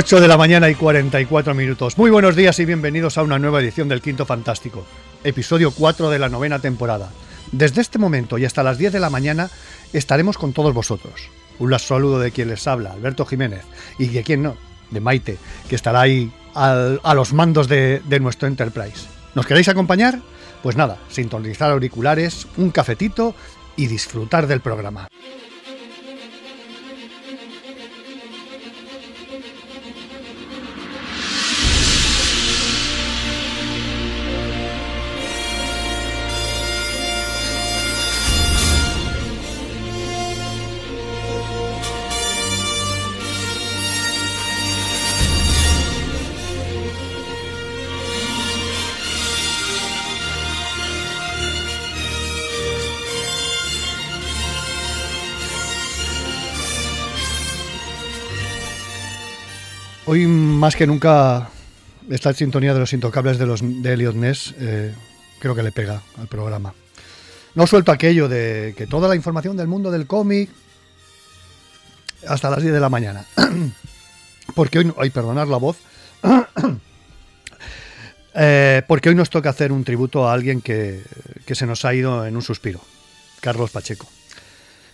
8 de la mañana y 44 minutos. Muy buenos días y bienvenidos a una nueva edición del Quinto Fantástico, episodio 4 de la novena temporada. Desde este momento y hasta las 10 de la mañana estaremos con todos vosotros. Un saludo de quien les habla, Alberto Jiménez, y de quien no, de Maite, que estará ahí a los mandos de, de nuestro Enterprise. ¿Nos queréis acompañar? Pues nada, sintonizar auriculares, un cafetito y disfrutar del programa. Hoy más que nunca esta sintonía de los intocables de, los, de Elliot Ness eh, creo que le pega al programa. No suelto aquello de que toda la información del mundo del cómic hasta las 10 de la mañana. porque hoy, ay, perdonar la voz, eh, porque hoy nos toca hacer un tributo a alguien que, que se nos ha ido en un suspiro, Carlos Pacheco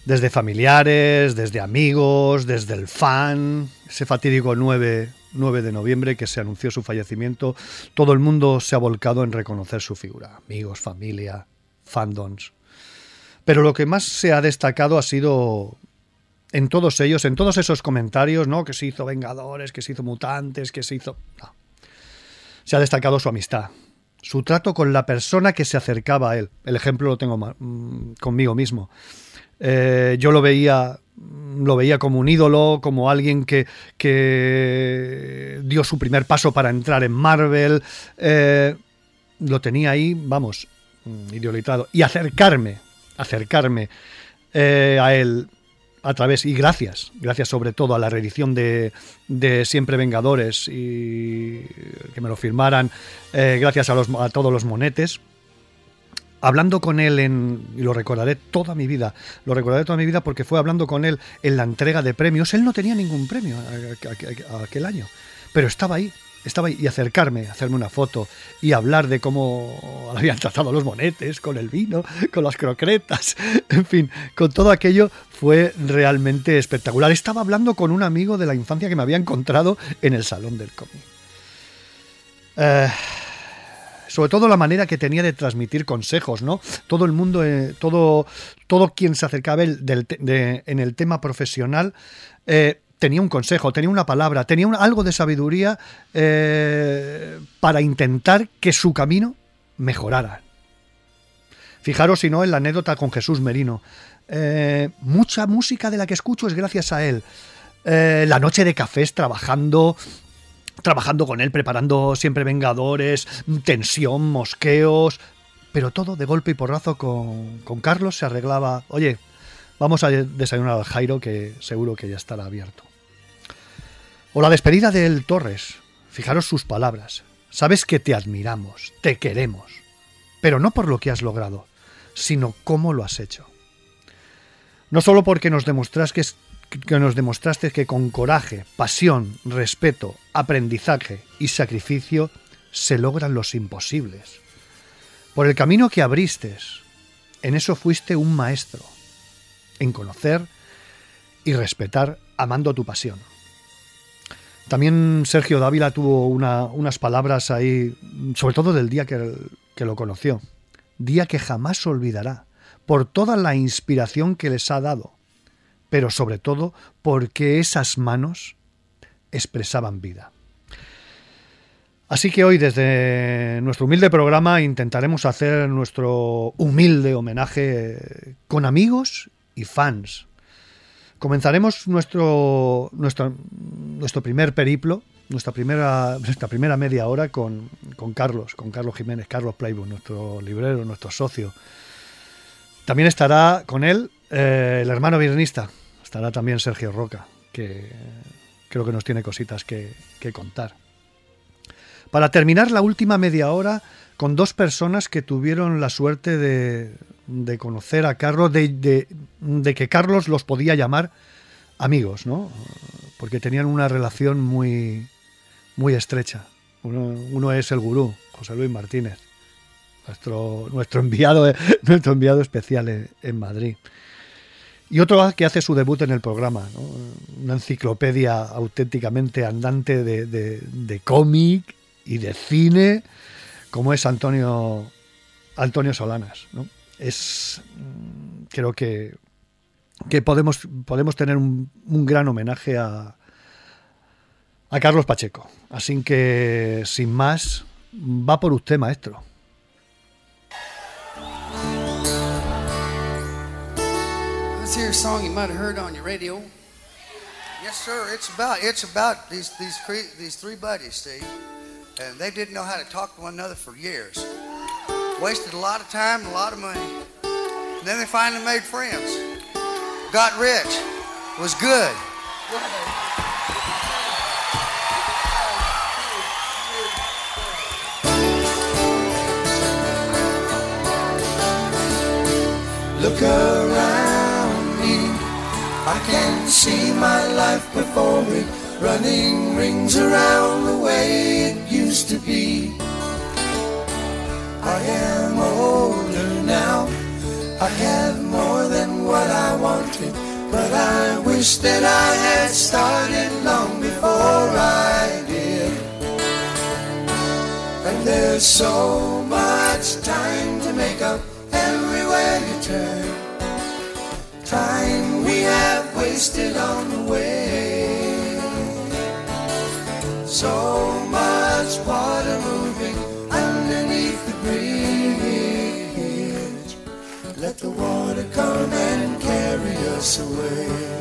desde familiares, desde amigos, desde el fan, ese fatídico 9, 9, de noviembre que se anunció su fallecimiento, todo el mundo se ha volcado en reconocer su figura, amigos, familia, fandoms. Pero lo que más se ha destacado ha sido en todos ellos, en todos esos comentarios, ¿no? Que se hizo Vengadores, que se hizo Mutantes, que se hizo... No. Se ha destacado su amistad, su trato con la persona que se acercaba a él. El ejemplo lo tengo mm, conmigo mismo. Eh, yo lo veía lo veía como un ídolo, como alguien que, que dio su primer paso para entrar en Marvel. Eh, lo tenía ahí, vamos, idolatrado. Y acercarme, acercarme eh, a él a través, y gracias, gracias sobre todo a la reedición de, de Siempre Vengadores y que me lo firmaran, gracias a, los, a todos los monetes hablando con él en, y lo recordaré toda mi vida, lo recordaré toda mi vida porque fue hablando con él en la entrega de premios, él no tenía ningún premio aquel año, pero estaba ahí, estaba ahí, y acercarme, hacerme una foto y hablar de cómo habían tratado los monetes, con el vino, con las croquetas, en fin, con todo aquello fue realmente espectacular. Estaba hablando con un amigo de la infancia que me había encontrado en el salón del cómic. Eh, sobre todo la manera que tenía de transmitir consejos, ¿no? Todo el mundo, eh, todo, todo quien se acercaba en el tema profesional, eh, tenía un consejo, tenía una palabra, tenía algo de sabiduría eh, para intentar que su camino mejorara. Fijaros si no en la anécdota con Jesús Merino. mucha música de la que escucho es gracias a él. la noche de cafés trabajando, trabajando con él, preparando siempre Vengadores, tensión, mosqueos, pero todo de golpe y porrazo con, con Carlos se arreglaba, oye, vamos a desayunar al Jairo que seguro que ya estará abierto. O la despedida del Torres, fijaros sus palabras, sabes que te admiramos, te queremos, pero no por lo que has logrado, sino cómo lo has hecho. No solo porque nos demostras que, es, que nos demostraste que con coraje, pasión, respeto, aprendizaje y sacrificio se logran los imposibles. Por el camino que abriste, en eso fuiste un maestro, en conocer y respetar amando tu pasión. También Sergio Dávila tuvo unas palabras ahí, sobre todo del día que, que lo conoció, día que jamás olvidará, por toda la inspiración que les ha dado, pero sobre todo porque esas manos expresaban vida. Así que hoy desde nuestro humilde programa intentaremos hacer nuestro humilde homenaje con amigos y fans. Comenzaremos nuestro, nuestro, nuestro primer periplo, nuestra primera, nuestra primera media hora con, con Carlos, con Carlos Jiménez, Carlos Playboy, nuestro librero, nuestro socio. También estará con él eh, el hermano violinista, estará también Sergio Roca, que creo que nos tiene cositas que, contar. Para terminar la última media hora con dos personas que tuvieron la suerte de, conocer a Carlos, de, que Carlos los podía llamar amigos, ¿no? Porque tenían una relación muy, muy estrecha. Uno, es el gurú, José Luis Martínez, nuestro, nuestro, enviado, nuestro enviado especial en, Madrid. Y otro que hace su debut en el programa, una enciclopedia auténticamente andante de, de cómic y de cine, como es Antonio, Antonio Solanas. Es, mm, creo que, que podemos, podemos tener un, un gran homenaje a, a Carlos Pacheco. Así que, sin más, va por usted, maestro. Hear a song you might have heard on your radio. Yes, sir. It's about it's about these these three, these three buddies, Steve, and they didn't know how to talk to one another for years. Wasted a lot of time a lot of money. And then they finally made friends. Got rich. Was good. Look around. I can see my life before me, running rings around the way it used to be. I am older now. I have more than what I wanted, but I wish that I had started long before I did. And there's so much time to make up everywhere you turn. Time we have wasted on the way. So much water moving underneath the bridge. Let the water come and carry us away.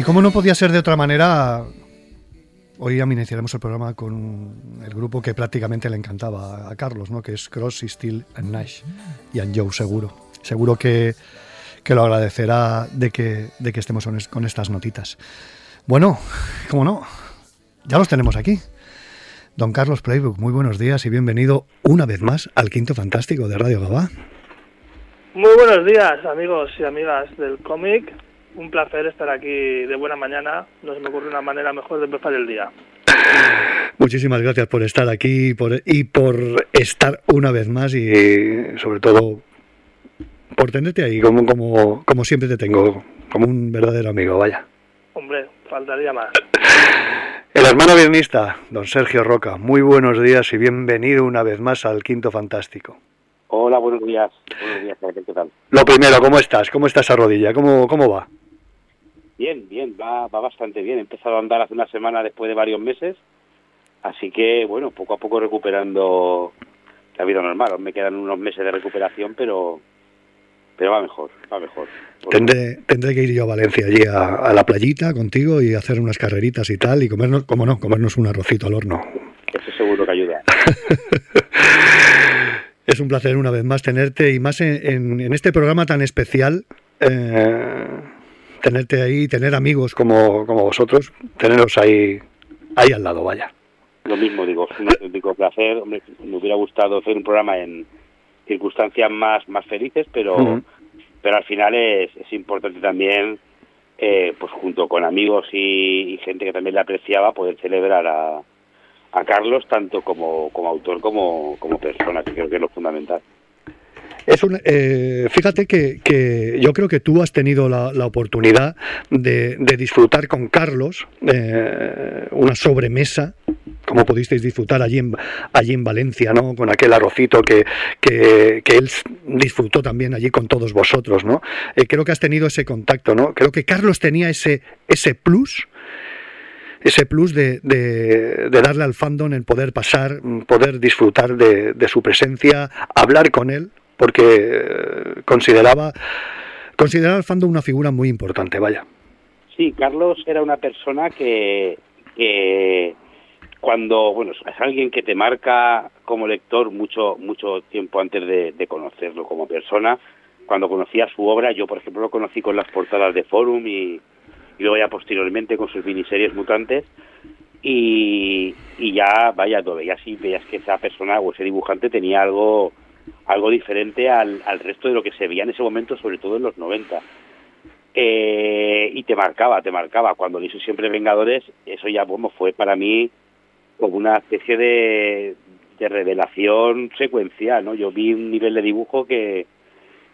Y como no podía ser de otra manera, hoy iniciaremos el programa con el grupo que prácticamente le encantaba a Carlos, ¿no? que es Cross, Steel and Nash y and Joe seguro. Seguro que, lo agradecerá de que, de que estemos con estas notitas. Bueno, cómo no, ya los tenemos aquí. Don Carlos Playbook, muy buenos días y bienvenido una vez más al Quinto Fantástico de Radio Gabá. Muy buenos días, amigos y amigas del cómic. Un placer estar aquí de buena mañana. No se me ocurre una manera mejor de empezar el día. Muchísimas gracias por estar aquí y por, y por estar una vez más y sobre todo por tenerte ahí como, como, como siempre te tengo, como un verdadero amigo, vaya. Hombre, faltaría más. El hermano bienista, don Sergio Roca, muy buenos días y bienvenido una vez más al Quinto Fantástico. Hola, buenos días. Buenos días, ¿qué tal? Lo primero, ¿cómo estás? ¿Cómo está esa rodilla? ¿Cómo, cómo va? Bien, bien, va, va bastante bien. He empezado a andar hace una semana después de varios meses, así que, bueno, poco a poco recuperando la vida normal. Me quedan unos meses de recuperación, pero pero va mejor, va mejor. Tendré, tendré que ir yo a Valencia, allí a, a, la playita contigo y hacer unas carreritas y tal, y comernos, como no, comernos un arrocito al horno. Eso seguro que ayuda. Es un placer una vez más tenerte y más en, en, este programa tan especial, eh, tenerte ahí, tener amigos como, como vosotros, teneros ahí, ahí al lado, vaya. Lo mismo digo, es un auténtico placer. me hubiera gustado hacer un programa en circunstancias más, más felices, pero, pero al final es, es importante también, eh, pues junto con amigos y, y gente que también le apreciaba, poder celebrar a, a Carlos tanto como, como autor como, como persona, que creo que es lo fundamental. Es un, eh, fíjate que, yo creo que tú has tenido la, oportunidad de, de, disfrutar con Carlos eh, una sobremesa como pudisteis disfrutar allí en, allí en Valencia, ¿no? Con aquel arrocito que, que, él disfrutó también allí con todos vosotros, ¿no? Eh, creo que has tenido ese contacto, ¿no? Creo que Carlos tenía ese, ese plus ese plus de, de, darle al fandom el poder pasar, poder disfrutar de, de su presencia, hablar con él, porque eh, consideraba, consideraba al fandom una figura muy importante, vaya. Sí, Carlos era una persona que, que cuando, bueno, es alguien que te marca como lector mucho, mucho tiempo antes de, conocerlo como persona. Cuando conocía su obra, yo por ejemplo lo conocí con las portadas de Forum y, luego ya posteriormente con sus miniseries mutantes. Y, y ya, vaya, lo veías y veías que esa persona o ese dibujante tenía algo algo diferente al, al resto de lo que se veía en ese momento, sobre todo en los 90. Eh, y te marcaba, te marcaba. Cuando le hizo siempre Vengadores, eso ya bueno, fue para mí como una especie de, de revelación secuencial, ¿no? Yo vi un nivel de dibujo que,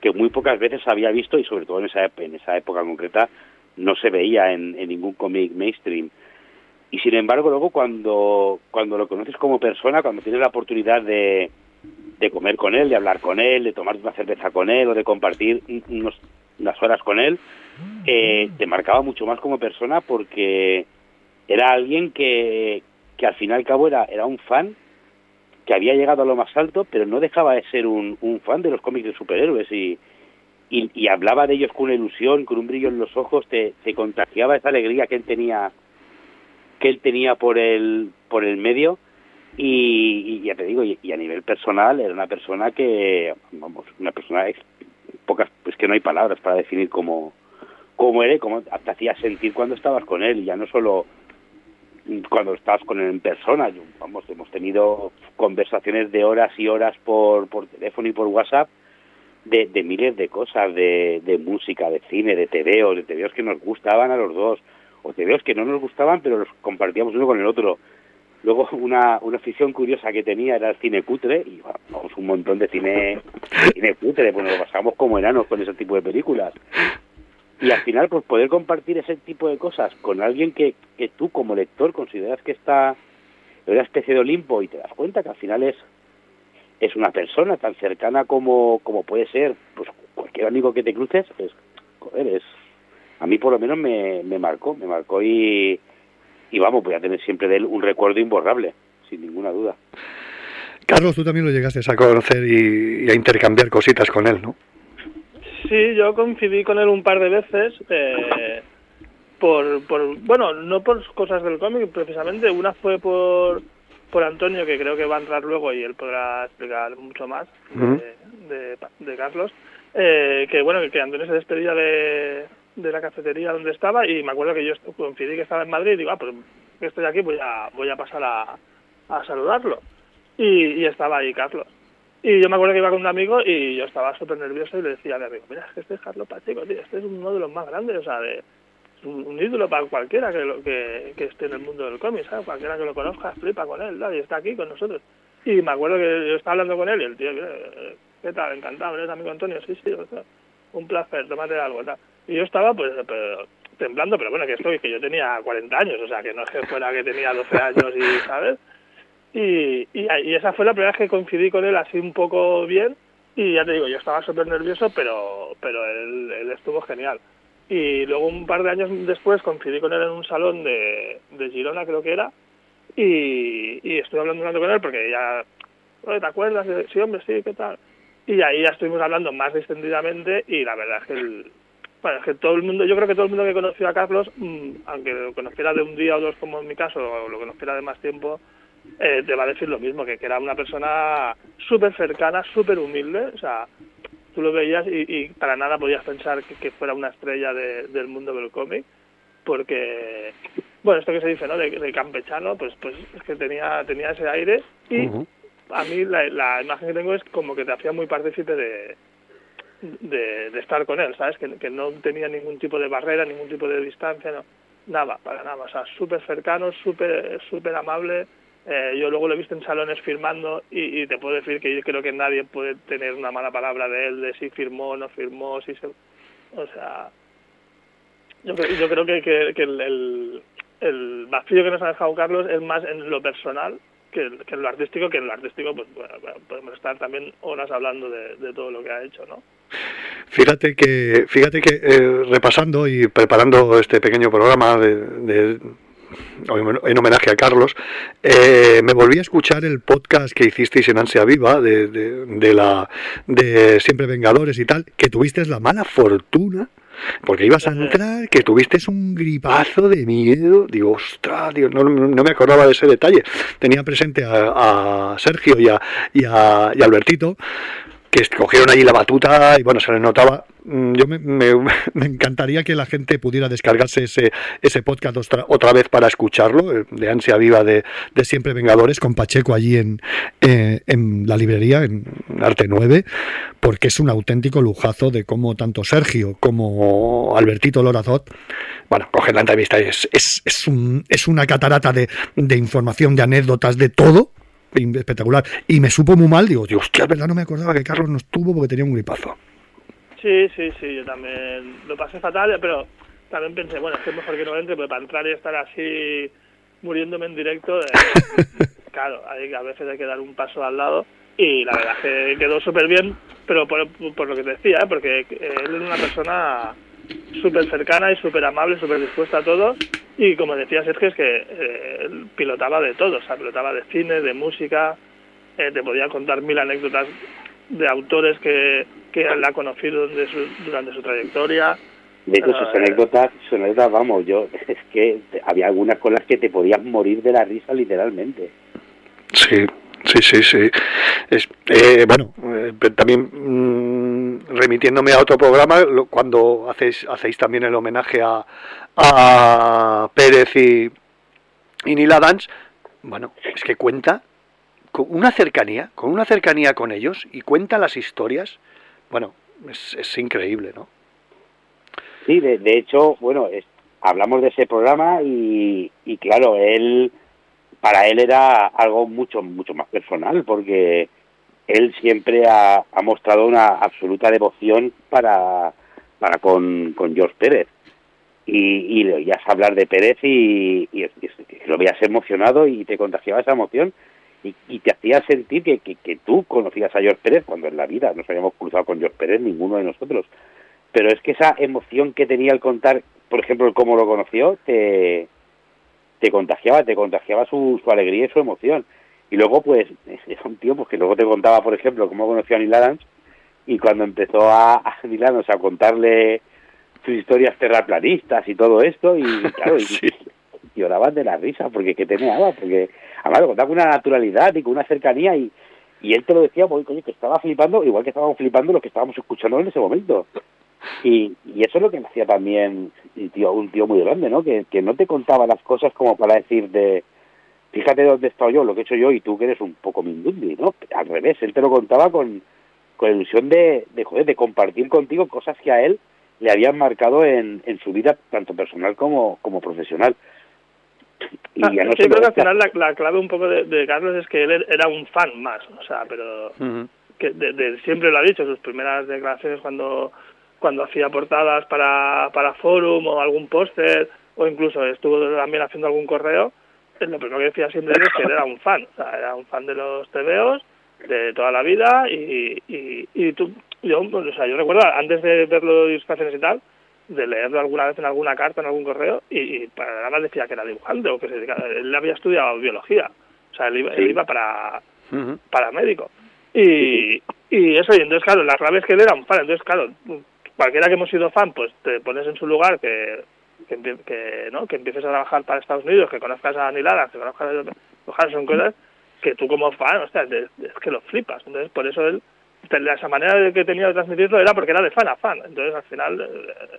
que muy pocas veces había visto y sobre todo en esa, en esa época concreta no se veía en, ningún cómic mainstream. Y sin embargo, luego cuando, cuando lo conoces como persona, cuando tienes la oportunidad de, de comer con él, de hablar con él, de tomar una cerveza con él o de compartir unos, unas horas con él, eh, te marcaba mucho más como persona porque era alguien que, que al fin y al cabo era, era un fan que había llegado a lo más alto, pero no dejaba de ser un, un fan de los cómics de superhéroes y, y, hablaba de ellos con una ilusión, con un brillo en los ojos, te, te contagiaba esa alegría que él tenía que él tenía por el por el medio y, ya te digo y, a nivel personal era una persona que vamos una persona pocas pues que no hay palabras para definir cómo cómo era y cómo te hacía sentir cuando estabas con él. Y ya no solo cuando estabas con él en persona vamos hemos tenido conversaciones de horas y horas por por teléfono y por WhatsApp de, de miles de cosas de, de música de cine de TVOs de TVOs que nos gustaban a los dos o TVOs que no nos gustaban pero los compartíamos uno con el otro Luego una, una afición curiosa que tenía era el cine cutre, y vamos, un montón de cine, cine cutre, pues nos lo pasamos como enanos con ese tipo de películas. Y al final, pues poder compartir ese tipo de cosas con alguien que, que tú como lector consideras que está en una especie de Olimpo y te das cuenta que al final es, es una persona tan cercana como, como puede ser pues cualquier amigo que te cruces, es, joder, es, a mí por lo menos me, me marcó, me marcó y, y vamos, voy a tener siempre de él un recuerdo imborrable, sin ninguna duda. Carlos, tú también lo llegaste a conocer y, a intercambiar cositas con él, ¿no? Sí, yo coincidí con él un par de veces, eh, por, por, bueno, no por cosas del cómic precisamente, una fue por, por Antonio, que creo que va a entrar luego y él podrá explicar mucho más de, de, Carlos, eh, que bueno, que Antonio se despedía de, de la cafetería donde estaba y me acuerdo que yo coincidí que estaba en Madrid y digo, ah, pues que estoy aquí, voy a, voy a pasar a, a saludarlo. Y, estaba ahí Carlos. Y yo me acuerdo que iba con un amigo y yo estaba súper nervioso y le decía a mi amigo, mira, es que este es Carlos Pacheco, tío, este es uno de los más grandes, o sea, de, un, ídolo para cualquiera que, lo, que, esté en el mundo del cómic, ¿sabes? Cualquiera que lo conozca, flipa con él, y está aquí con nosotros. Y me acuerdo que yo estaba hablando con él y el tío, ¿qué tal? Encantado, ¿eres amigo Antonio? Sí, sí, un placer, tómate algo, tal. Y yo estaba pues temblando, pero bueno, que esto que yo tenía 40 años, o sea, que no es que fuera que tenía 12 años y, ¿sabes? Y, y, esa fue la primera vez que coincidí con él así un poco bien y ya te digo, yo estaba súper nervioso, pero, pero él, él estuvo genial. Y luego un par de años después coincidí con él en un salón de, de Girona, creo que era, y, y estuve hablando, con él porque ya, ¿te acuerdas? Sí, hombre, sí, ¿qué tal? Y ahí ya estuvimos hablando más distendidamente y la verdad es que el, bueno, es que todo el mundo, yo creo que todo el mundo que conoció a Carlos, mm, aunque lo conociera de un día o dos como en mi caso, o lo conociera de más tiempo, eh, te va a decir lo mismo, que, que era una persona súper cercana, súper humilde, o sea, tú lo veías y, para nada podías pensar que, fuera una estrella del mundo del cómic, porque, bueno, esto que se dice, ¿no?, de, campechano, pues pues es que tenía, tenía ese aire y a mí la, la imagen que tengo es como que te hacía muy partícipe de de, de, estar con él, ¿sabes? Que, que, no tenía ningún tipo de barrera, ningún tipo de distancia, no, nada, para nada, o sea, súper cercano, súper súper amable. Eh, yo luego lo he visto en salones firmando y, te puedo decir que yo creo que nadie puede tener una mala palabra de él, de si firmó no firmó, si se... O sea, yo, yo creo que, que, que el, el vacío que nos ha dejado Carlos es más en lo personal que, en lo artístico, que en lo artístico pues podemos estar también horas hablando de, todo lo que ha hecho, ¿no? Fíjate que, fíjate que eh, repasando y preparando este pequeño programa de, en homenaje a Carlos, eh, me volví a escuchar el podcast que hicisteis en Ansia Viva de, de, la de Siempre Vengadores y tal, que tuvisteis la mala fortuna porque ibas a entrar, que tuviste un gripazo de miedo. Digo, ostras, no, me acordaba de ese detalle. Tenía presente a, Sergio y a, y a, y a Albertito, que cogieron allí la batuta y bueno, se les notaba. Mm, yo me, encantaría que la gente pudiera descargarse ese, ese podcast otra, vez para escucharlo, eh, de Ansia Viva de, de Siempre Vengadores, con Pacheco allí en, eh, en la librería, en Arte 9, porque es un auténtico lujazo de cómo tanto Sergio como Albertito Lorazot, bueno, coger la entrevista, es, es, es, un, es una catarata de, de información, de anécdotas, de todo espectacular. Y me supo muy mal, digo, Dios, hostia, verdad no me acordaba que Carlos no estuvo porque tenía un gripazo. Sí, sí, sí, yo también lo pasé fatal, pero también pensé, bueno, es que es mejor que no entre, pero para entrar y estar así muriéndome en directo, eh, claro, hay, a veces hay que dar un paso al lado y la verdad que quedó súper bien, pero por, por, lo que te decía, ¿eh? porque él es una persona súper cercana y súper amable, súper dispuesta a todo. Y como decía Sergio, es que eh, pilotaba de todo, o sea, pilotaba de cine, de música, eh, te podía contar mil anécdotas de autores que, que él ha conocido durante su trayectoria. De hecho, sus anécdotas, sus anécdotas, vamos, yo, es que había algunas con las que te podías morir de la risa literalmente. Sí, Sí, sí, sí. Es, eh, bueno, eh, también mm, remitiéndome a otro programa, cuando hacéis, hacéis también el homenaje a, a Pérez y, y Nila Dance, bueno, es que cuenta con una cercanía, con una cercanía con ellos y cuenta las historias, bueno, es, es increíble, ¿no? Sí, de, de hecho, bueno, hablamos de ese programa y, y claro, él para él era algo mucho, mucho más personal, porque él siempre ha, mostrado una absoluta devoción para, para con, con George Pérez. Y, y le oías hablar de Pérez y, lo veías emocionado y te contagiaba esa emoción y, te hacía sentir que, que, tú conocías a George Pérez cuando en la vida nos habíamos cruzado con George Pérez, ninguno de nosotros. Pero es que esa emoción que tenía al contar, por ejemplo, cómo lo conoció, te, te contagiaba, te contagiaba su, su alegría y su emoción. Y luego, pues, es un tío pues, que luego te contaba, por ejemplo, cómo conoció a Neil Adams y cuando empezó a, a Neil Adams a contarle sus historias terraplanistas y todo esto, y claro, y, lloraban de la risa, porque que te meaba, porque además lo contaba con una naturalidad y con una cercanía, y, y él te lo decía, pues, coño, que estaba flipando, igual que estábamos flipando lo que estábamos escuchando en ese momento. Y, y eso es lo que me hacía también tío, un tío muy grande, ¿no? Que, que no te contaba las cosas como para decirte, fíjate dónde he estado yo, lo que he hecho yo, y tú que eres un poco mindundi, ¿no? Al revés, él te lo contaba con, con ilusión de, de, joder, de compartir contigo cosas que a él le habían marcado en, en su vida, tanto personal como, como profesional. Y ah, no creo que al final la, clave un poco de, Carlos es que él era un fan más, o sea, pero que de, siempre lo ha dicho, sus primeras declaraciones cuando cuando hacía portadas para, para Forum o algún póster o incluso estuvo también haciendo algún correo, lo primero que decía siempre es que era un fan, o sea, era un fan de los TVOs de toda la vida y, y, y tú, yo, o sea, yo recuerdo antes de ver los ilustraciones y tal, de leerlo alguna vez en alguna carta, en algún correo, y, y para nada más decía que era dibujante o que se él había estudiado biología, o sea, él iba, para, para médico. Y, y eso, y entonces, claro, la clave es que él era un fan, entonces, claro, cualquiera que hemos sido fan, pues te pones en su lugar, que, que, ¿no? que empieces a trabajar para Estados Unidos, que conozcas a Anilada, que conozcas a son cosas que tú como fan, o sea, es, que lo flipas. Entonces, por eso él, esa manera de que tenía de transmitirlo era porque era de fan a fan. Entonces, al final, eh,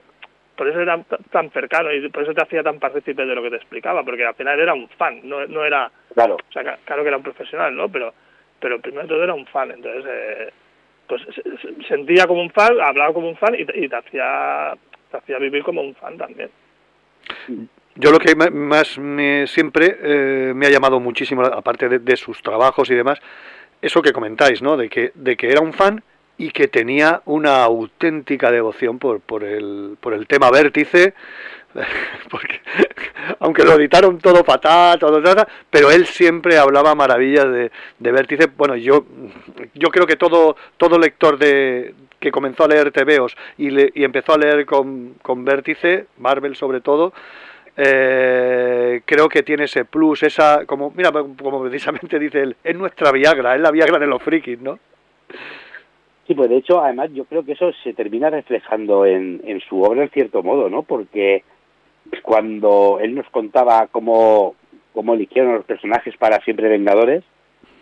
por eso era tan cercano y por eso te hacía tan partícipe de lo que te explicaba, porque al final era un fan, no, no era... Claro. O sea, claro que era un profesional, ¿no? Pero, pero primero todo era un fan. Entonces... Eh, pues sentía como un fan, hablaba como un fan y, te, hacía, hacía vivir como un fan también. Yo lo que más me, siempre eh, me ha llamado muchísimo, aparte de, sus trabajos y demás, eso que comentáis, ¿no? De que, de que era un fan y que tenía una auténtica devoción por, por, el, por el tema vértice, porque aunque lo editaron todo fatal, todo nada, pero él siempre hablaba maravillas de, de Vértice. Bueno, yo, yo creo que todo, todo lector de que comenzó a leer TVOs y, le, y empezó a leer con, con Vértice, Marvel sobre todo, eh, creo que tiene ese plus, esa, como, mira, como precisamente dice él, es nuestra Viagra, es la Viagra de los frikis, ¿no? Sí, pues de hecho, además, yo creo que eso se termina reflejando en, en su obra en cierto modo, ¿no? Porque cuando él nos contaba cómo, cómo eligieron los personajes para Siempre Vengadores,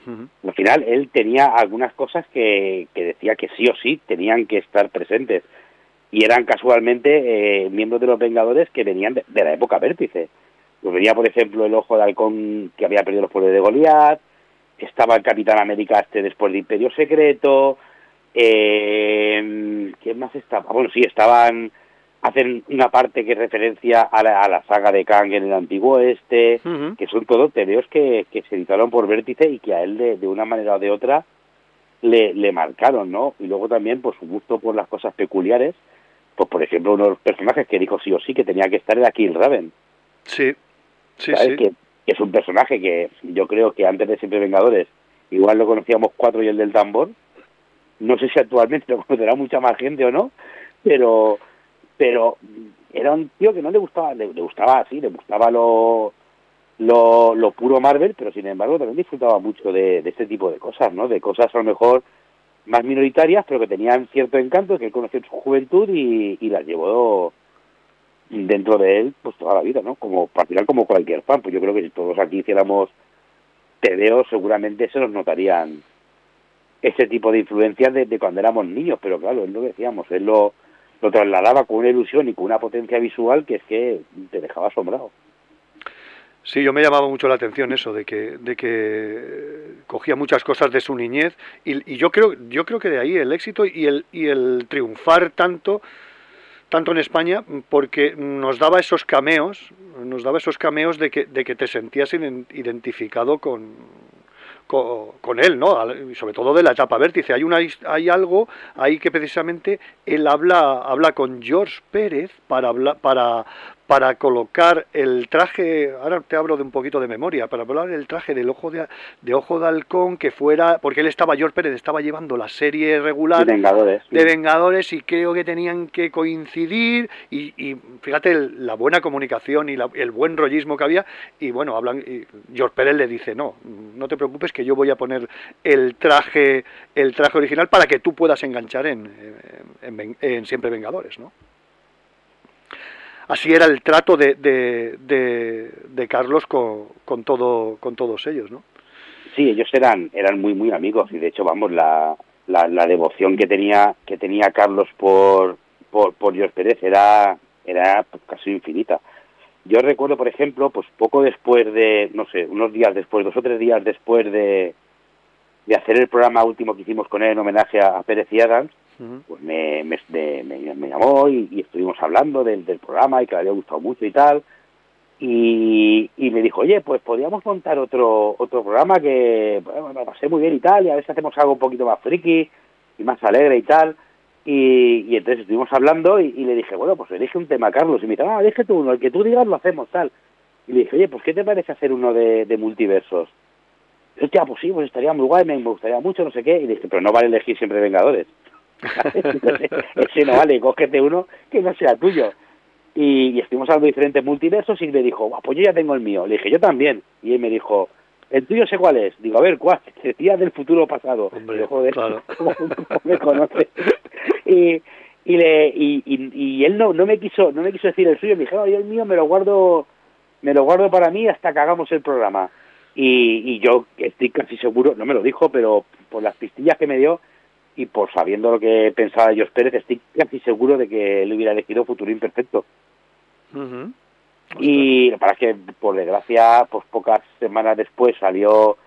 al final él tenía algunas cosas que, que decía que sí o sí tenían que estar presentes y eran casualmente eh, miembros de los Vengadores que venían de, la época vértice. Pues venía, por ejemplo, el Ojo de Halcón que había perdido los poderes de Goliath, estaba el Capitán América este después de Imperio Secreto, eh, ¿quién más estaba? Bueno, sí, estaban hacen una parte que es referencia a la, saga de Kang en el antiguo este, que son todos tebeos que, que se editaron por Vértice y que a él de, de una manera o de otra le, le marcaron, ¿no? Y luego también pues su gusto por las cosas peculiares, pues por ejemplo uno de los personajes que dijo sí o sí que tenía que estar era Kill Raven. Sí, sí, sí. Que, es un personaje que yo creo que antes de Siempre Vengadores igual lo conocíamos cuatro y el del tambor. No sé si actualmente lo conocerá mucha más gente o no, pero pero era un tío que no le gustaba, le, gustaba así, le gustaba lo, lo, lo, puro Marvel, pero sin embargo también disfrutaba mucho de, de, este tipo de cosas, ¿no? De cosas a lo mejor más minoritarias, pero que tenían cierto encanto que él conoció en su juventud y, y las llevó dentro de él pues toda la vida, ¿no? Como como cualquier fan, pues yo creo que si todos aquí hiciéramos tebeos seguramente se nos notarían ese tipo de influencias de, de cuando éramos niños, pero claro, es lo decíamos, es lo lo trasladaba con una ilusión y con una potencia visual que es que te dejaba asombrado. Sí, yo me llamaba mucho la atención eso de que de que cogía muchas cosas de su niñez y, y, yo creo yo creo que de ahí el éxito y el y el triunfar tanto tanto en España porque nos daba esos cameos nos daba esos cameos de que de que te sentías identificado con con, él, ¿no? Sobre todo de la etapa vértice. Hay, una, hay algo ahí que precisamente él habla, habla con George Pérez para, hablar, para, para colocar el traje, ahora te hablo de un poquito de memoria, para hablar del traje del ojo de, de ojo de halcón que fuera, porque él estaba, George Pérez estaba llevando la serie regular de Vengadores, de Vengadores y creo que tenían que coincidir y, y fíjate la buena comunicación y el buen rollismo que había y bueno, hablan, y George Pérez le dice, no, no te preocupes que yo voy a poner el traje, el traje original para que tú puedas enganchar en, en, en Siempre Vengadores, ¿no? Así era el trato de, de, de, Carlos con, con, todo, con todos ellos, ¿no? Sí, ellos eran, eran muy, muy amigos y de hecho, vamos, la, la, la devoción que tenía, que tenía Carlos por, por, por George Pérez era, era casi infinita. Yo recuerdo, por ejemplo, pues poco después de, no sé, unos días después, dos o tres días después de, de hacer el programa último que hicimos con él en homenaje a, Pérez y Adams, pues me, me, me, llamó y, estuvimos hablando del, programa y que le había gustado mucho y tal. Y, y me dijo, oye, pues podríamos montar otro otro programa que bueno, me pasé muy bien y tal, y a ver si hacemos algo un poquito más friki y más alegre y tal. Y, y entonces estuvimos hablando y, le dije, bueno, pues elige un tema, Carlos. Y me dijo, ah, elige tú uno, el que tú digas lo hacemos, tal. Y le dije, oye, pues ¿qué te parece hacer uno de, de multiversos? Hostia, pues sí, pues estaría muy guay, me gustaría mucho, no sé qué. Y le dije, pero no vale elegir siempre Vengadores. ese no vale, cógete uno que no sea tuyo. Y, estuvimos hablando de diferentes multiversos y me dijo, pues yo ya tengo el mío. Le dije, yo también. Y él me dijo, ¿el tuyo sé cuál es? Digo, a ver, ¿cuál? Decía del futuro pasado. Hombre, joder, claro. ¿cómo, me conoce? y, y, le, y, y, él no, no me quiso no me quiso decir el suyo. Me dijo, yo el mío me lo guardo me lo guardo para mí hasta que hagamos el programa. Y, y yo estoy casi seguro, no me lo dijo, pero por las pistillas que me dio, y por sabiendo lo que pensaba Dios Pérez, estoy casi seguro de que él hubiera elegido Futuro Imperfecto. Y para que, por desgracia, pues pocas semanas después salió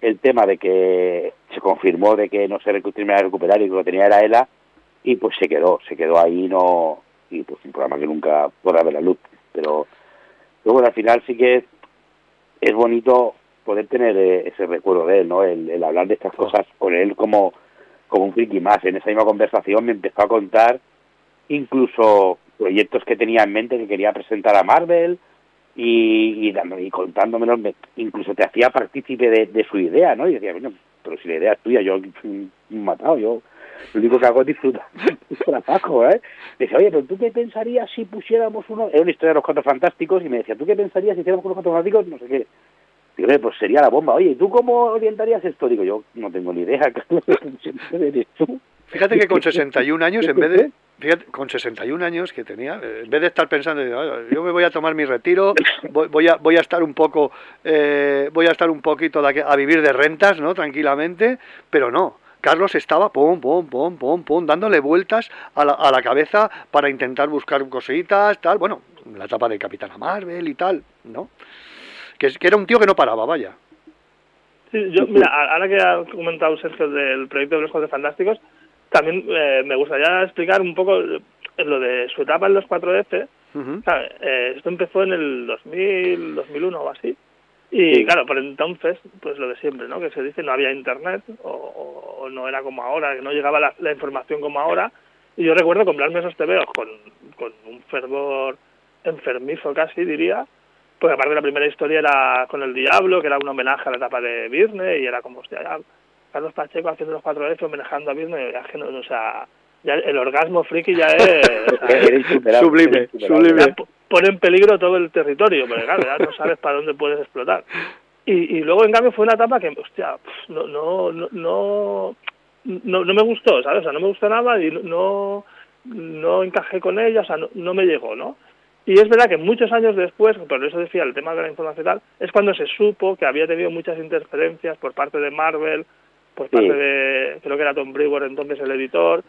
el tema de que se confirmó de que no se iba a recuperar y que lo tenía era ELA, y pues se quedó, se quedó ahí, no y pues un programa que nunca podrá ver la luz. Pero luego al final sí que es bonito poder tener eh, ese recuerdo de él, ¿no? El, hablar de estas oh. cosas con él como como un friki más. En esa misma conversación me empezó a contar incluso proyectos que tenía en mente que quería presentar a Marvel y, y, y contándomelo, incluso te hacía partícipe de, su idea, ¿no? Y decía, bueno, pero si la idea es tuya, yo he matado, yo lo único que hago es disfrutar trabajo, ¿eh? Decía, oye, pero ¿tú qué pensarías si pusiéramos uno? Era una historia de los cuatro fantásticos y me decía, ¿tú qué pensarías si hiciéramos unos cuatro fantásticos? No sé qué. Digo, pues sería la bomba. Oye, ¿tú cómo orientarías esto? Digo, yo no tengo ni idea. Fíjate que con 61 años, en vez de Fíjate, con 61 años que tenía, en vez de estar pensando, yo me voy a tomar mi retiro, voy, a, voy a estar un poco, eh, voy a estar un poquito a vivir de rentas, ¿no? Tranquilamente, pero no. Carlos estaba, pum, pum, pum, pum, pum, dándole vueltas a la, a la cabeza para intentar buscar cositas, tal, bueno, la etapa de Capitana Marvel y tal, ¿no? Que, que era un tío que no paraba, vaya. Sí, yo, mira, ahora que ha comentado Sergio del proyecto de los Juegos Fantásticos, también eh, me gustaría explicar un poco lo de su etapa en los 4F. Eh, esto empezó en el 2000, 2001 o así. Y claro, por entonces, pues lo de siempre, ¿no? Que se dice no había internet o, no era como ahora, que no llegaba la, información como ahora. Y yo recuerdo comprarme esos TVOs con, con un fervor enfermizo casi, diría, porque aparte la primera historia era con el Diablo, que era un homenaje a la etapa de Virne, y era como, hostia, ya, Carlos Pacheco haciendo los cuatro F homenajando a Virne, ya que no, o sea, ya el orgasmo friki ya es... sublime, sublime. pone en peligro todo el territorio, porque claro, ya no sabes para dónde puedes explotar. Y, y luego, en cambio, fue una etapa que, hostia, no, no, no, no, no, no me gustó, ¿sabes? O sea, no me gustó nada y no, no encajé con ella, o sea, no, no me llegó, ¿no? Y es verdad que muchos años después, por eso decía el tema de la información tal, es cuando se supo que había tenido muchas interferencias por parte de Marvel, por parte de, creo que era Tom Brewer entonces el editor,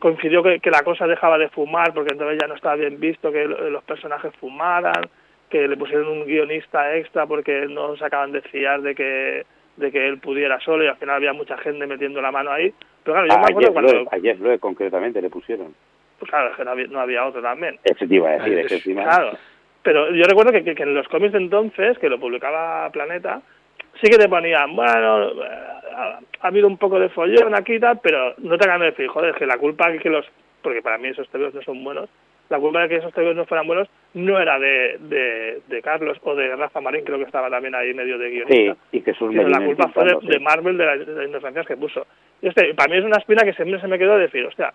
coincidió que, que, la cosa dejaba de fumar porque entonces ya no estaba bien visto que los personajes fumaran, que le pusieron un guionista extra porque no se acaban de fiar de que de que él pudiera solo y al final había mucha gente metiendo la mano ahí. Pero claro, yo me acuerdo cuando... ayer concretamente le pusieron. Pues claro, es que no había, no había otro también. Eso te iba a decir, es, Claro, pero yo recuerdo que, que, en los cómics de entonces, que lo publicaba Planeta, sí que te ponían, bueno, ha habido un poco de follón aquí y tal, pero no te hagan decir, joder, que la culpa es que los, porque para mí esos tebeos no son buenos, la culpa de que esos tebeos no fueran buenos no era de, de, de, Carlos o de Rafa Marín, creo que estaba también ahí medio de guionista. Sí, y que la culpa fue de, Marvel, de, las de que puso. Y este, para mí es una espina que siempre se me quedó decir, hostia,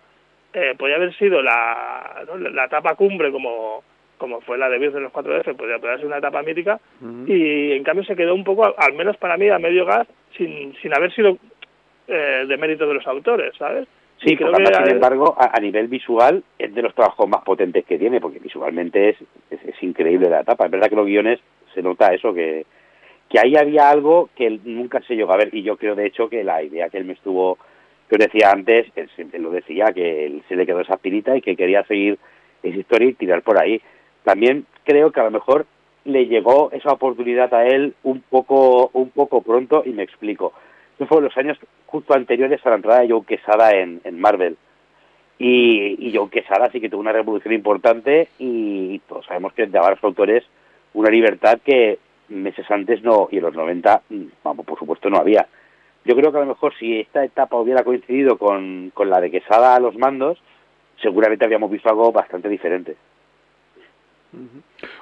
eh, podría haber sido la, la etapa cumbre como como fue la de Virgen de los 4F, podría, podría ser una etapa mítica, y en cambio se quedó un poco, al menos para mí, a medio gas, sin, sin haber sido eh, de mérito de los autores, ¿sabes? Sí, creo que sin embargo, a, nivel visual es de los trabajos más potentes que tiene, porque visualmente es, es, increíble la etapa. Es verdad que los guiones se nota eso, que, que ahí había algo que nunca se llegó a ver, y yo creo de hecho que la idea que él me estuvo, os decía antes, él siempre lo decía, que él se le quedó esa pirita y que quería seguir esa historia y tirar por ahí también creo que a lo mejor le llegó esa oportunidad a él un poco, un poco pronto y me explico. Eso fue los años justo anteriores a la entrada de Joe Quesada en, en Marvel. Y, y Joe Quesada sí que tuvo una revolución importante y todos sabemos que daba a los autores una libertad que meses antes no, y en los 90, vamos, por supuesto no había. Yo creo que a lo mejor si esta etapa hubiera coincidido con, con la de Quesada a los mandos, seguramente habríamos visto algo bastante diferente.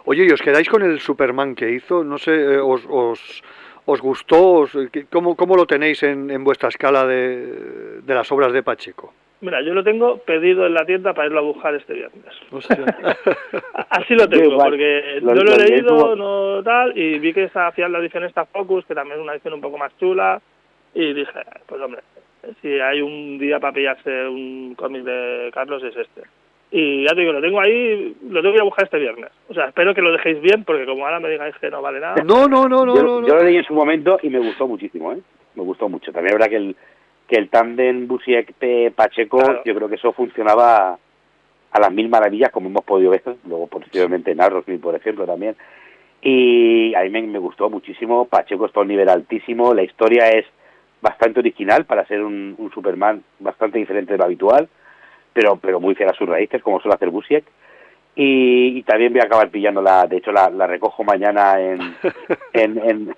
Oye, ¿y os quedáis con el Superman que hizo? No sé, eh, ¿os, os, os gustó? ¿cómo, ¿Cómo lo tenéis en, en vuestra escala de, de, las obras de Pacheco? Mira, yo lo tengo pedido en la tienda para irlo a buscar este viernes. Así lo tengo, porque no lo he leído, no tal, y vi que hacía la edición esta Focus, que también es una edición un poco más chula, y dije, pues hombre, si hay un día para pillarse un cómic de Carlos es este. Y ya te digo, lo tengo ahí, lo tengo que ir a buscar este viernes. O sea, espero que lo dejéis bien, porque como ahora me digáis que no vale nada. No, no, no, no. Yo, no, yo lo leí en su momento y me gustó muchísimo, ¿eh? Me gustó mucho. También es verdad que el, que el tándem Busiek-Pacheco, yo creo que eso funcionaba a las mil maravillas, como hemos podido ver, luego posteriormente en Arrowsmith, por ejemplo, también. Y a mí me, me gustó muchísimo. Pacheco está a un nivel altísimo. La historia es bastante original para ser un, un Superman bastante diferente de lo habitual pero pero muy fiel a sus raíces, como suele hacer Busiek. Y, también voy a acabar pillándola, de hecho la, la recojo mañana en, en,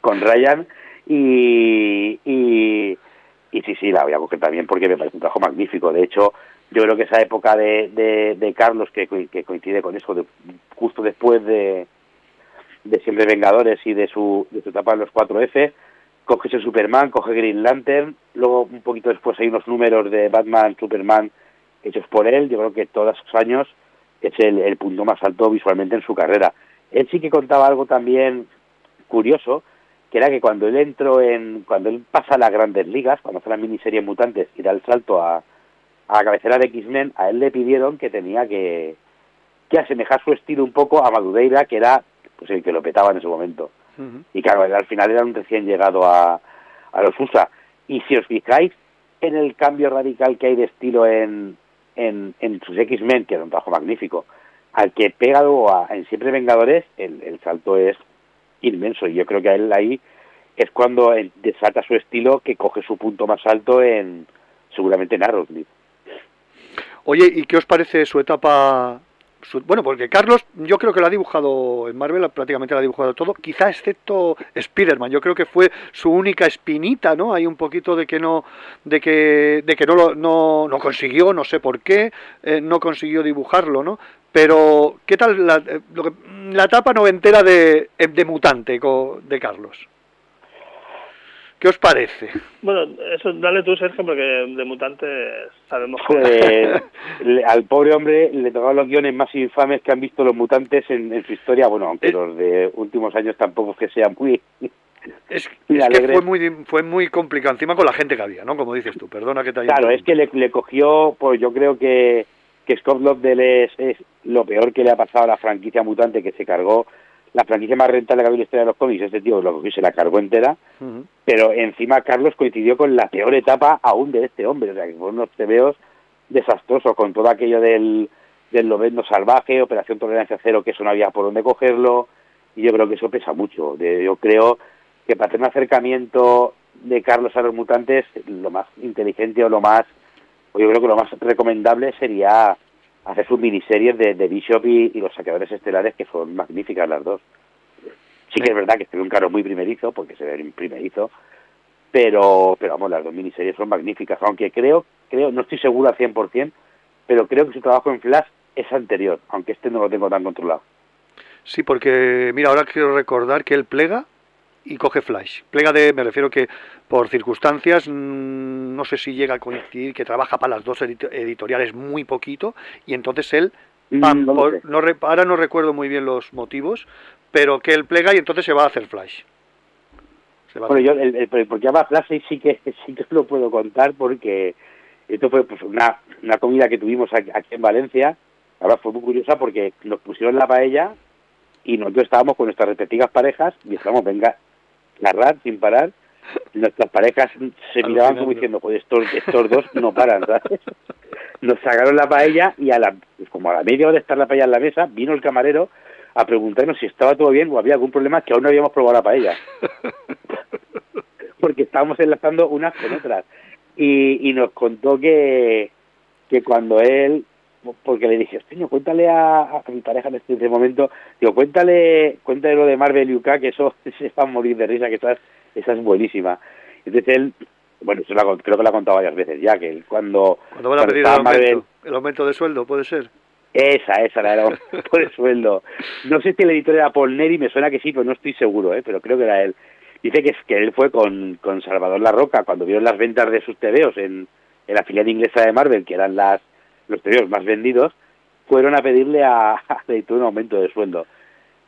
con Ryan y, y, y, sí, sí, la voy a coger también porque me parece un trabajo magnífico. De hecho, yo creo que esa época de, de, Carlos, que, que, coincide con eso, de, justo después de, de Siempre Vengadores y de su, de su etapa en los 4F, coge ese Superman, coge Green Lantern, luego un poquito después hay unos números de Batman, Superman hechos por él, yo creo que todos esos años es el, el punto más alto visualmente en su carrera. Él sí que contaba algo también curioso, que era que cuando él entró en, cuando él pasa a las grandes ligas, cuando hace la miniserie Mutantes y da el salto a, a la cabecera de X-Men, a él le pidieron que tenía que, que asemejar su estilo un poco a Madureira, que era pues el que lo petaba en ese momento. Y claro, al final era un recién llegado a, a los USA. Y si os fijáis en el cambio radical que hay de estilo en, en, en sus X-Men, que era un trabajo magnífico, al que pega luego a, en Siempre Vengadores, el, el salto es inmenso. Y yo creo que a él ahí es cuando desata su estilo que coge su punto más alto en seguramente en Arrowsmith. Oye, ¿y qué os parece su etapa? Bueno, porque Carlos, yo creo que lo ha dibujado en Marvel, prácticamente lo ha dibujado todo, quizá excepto Spider-Man. Yo creo que fue su única espinita, ¿no? Hay un poquito de que no, de que, de que no, lo, no, no consiguió, no sé por qué, eh, no consiguió dibujarlo, ¿no? Pero, ¿qué tal la, eh, la etapa noventera de, de Mutante de Carlos? ¿Qué os parece? Bueno, eso dale tú, Sergio, porque de mutantes sabemos que... al pobre hombre le tocaban los guiones más infames que han visto los mutantes en, su historia. Bueno, aunque los de últimos años tampoco es que sean muy... Es, que fue muy, fue muy complicado, encima con la gente que había, ¿no? Como dices tú, perdona que te haya... Claro, es que le, le, cogió, pues yo creo que, que Scott Lobdell es, es lo peor que le ha pasado a la franquicia mutante que se cargó la franquicia más rentable que ha habido en la historia de los cómics, este tío lo que se la cargó entera, pero encima Carlos coincidió con la peor etapa aún de este hombre, o sea, que fueron unos tebeos desastrosos, con todo aquello del, del lobezno salvaje, Operación Tolerancia Cero, que eso no había por dónde cogerlo, y yo creo que eso pesa mucho. yo creo que para tener un acercamiento de Carlos a los mutantes, lo más inteligente o lo más, o yo creo que lo más recomendable sería hacer sus miniseries de, de Bishop y, los saqueadores estelares, que son magníficas las dos. Sí que es verdad que este un carro muy primerizo, porque se ve primerizo, pero, pero vamos, las dos miniseries son magníficas, aunque creo, creo, no estoy seguro al 100%, pero creo que su trabajo en Flash es anterior, aunque este no lo tengo tan controlado. Sí, porque mira, ahora quiero recordar que él plega y coge Flash. Plega de, me refiero que por circunstancias, mm, no sé si llega a coincidir que trabaja para las dos editoriales muy poquito y entonces él, mm, no ahora no recuerdo muy bien los motivos, pero que él plega y entonces se va a hacer Flash. bueno, yo el, el, por qué Flash sí que, sí que lo puedo contar porque esto fue pues, una, una comida que tuvimos aquí, en Valencia, ahora fue muy curiosa porque nos pusieron la paella y nosotros estábamos con nuestras respectivas parejas y estábamos, venga, narrar sin parar. Nuestras parejas se miraban como diciendo, pues estos, estos dos no paran, ¿sabes? Nos sacaron la paella y a la, pues como a la media hora de estar la paella en la mesa, vino el camarero a preguntarnos si estaba todo bien o había algún problema que aún no habíamos probado la paella. Porque estábamos enlazando unas con otras. Y, y nos contó que, que cuando él porque le dije, coño, cuéntale a, mi pareja en este, momento, digo, cuéntale, cuéntale lo de Marvel y UK, que eso se va a morir de risa, que esa, esa es buenísima. Entonces él, bueno, eso creo que lo ha contado varias veces ya, que él cuando... Cuando van a pedir el aumento, el aumento de sueldo, ¿puede ser? Esa, esa, la del aumento de sueldo. No sé si el editor era Paul Neri, me suena que sí, pero no estoy seguro, ¿eh? pero creo que era él. Dice que, que él fue con, con Salvador La Roca cuando vieron las ventas de sus TVOs en, en la filial inglesa de Marvel, que eran las los periodos más vendidos, fueron a pedirle a, a un aumento de sueldo.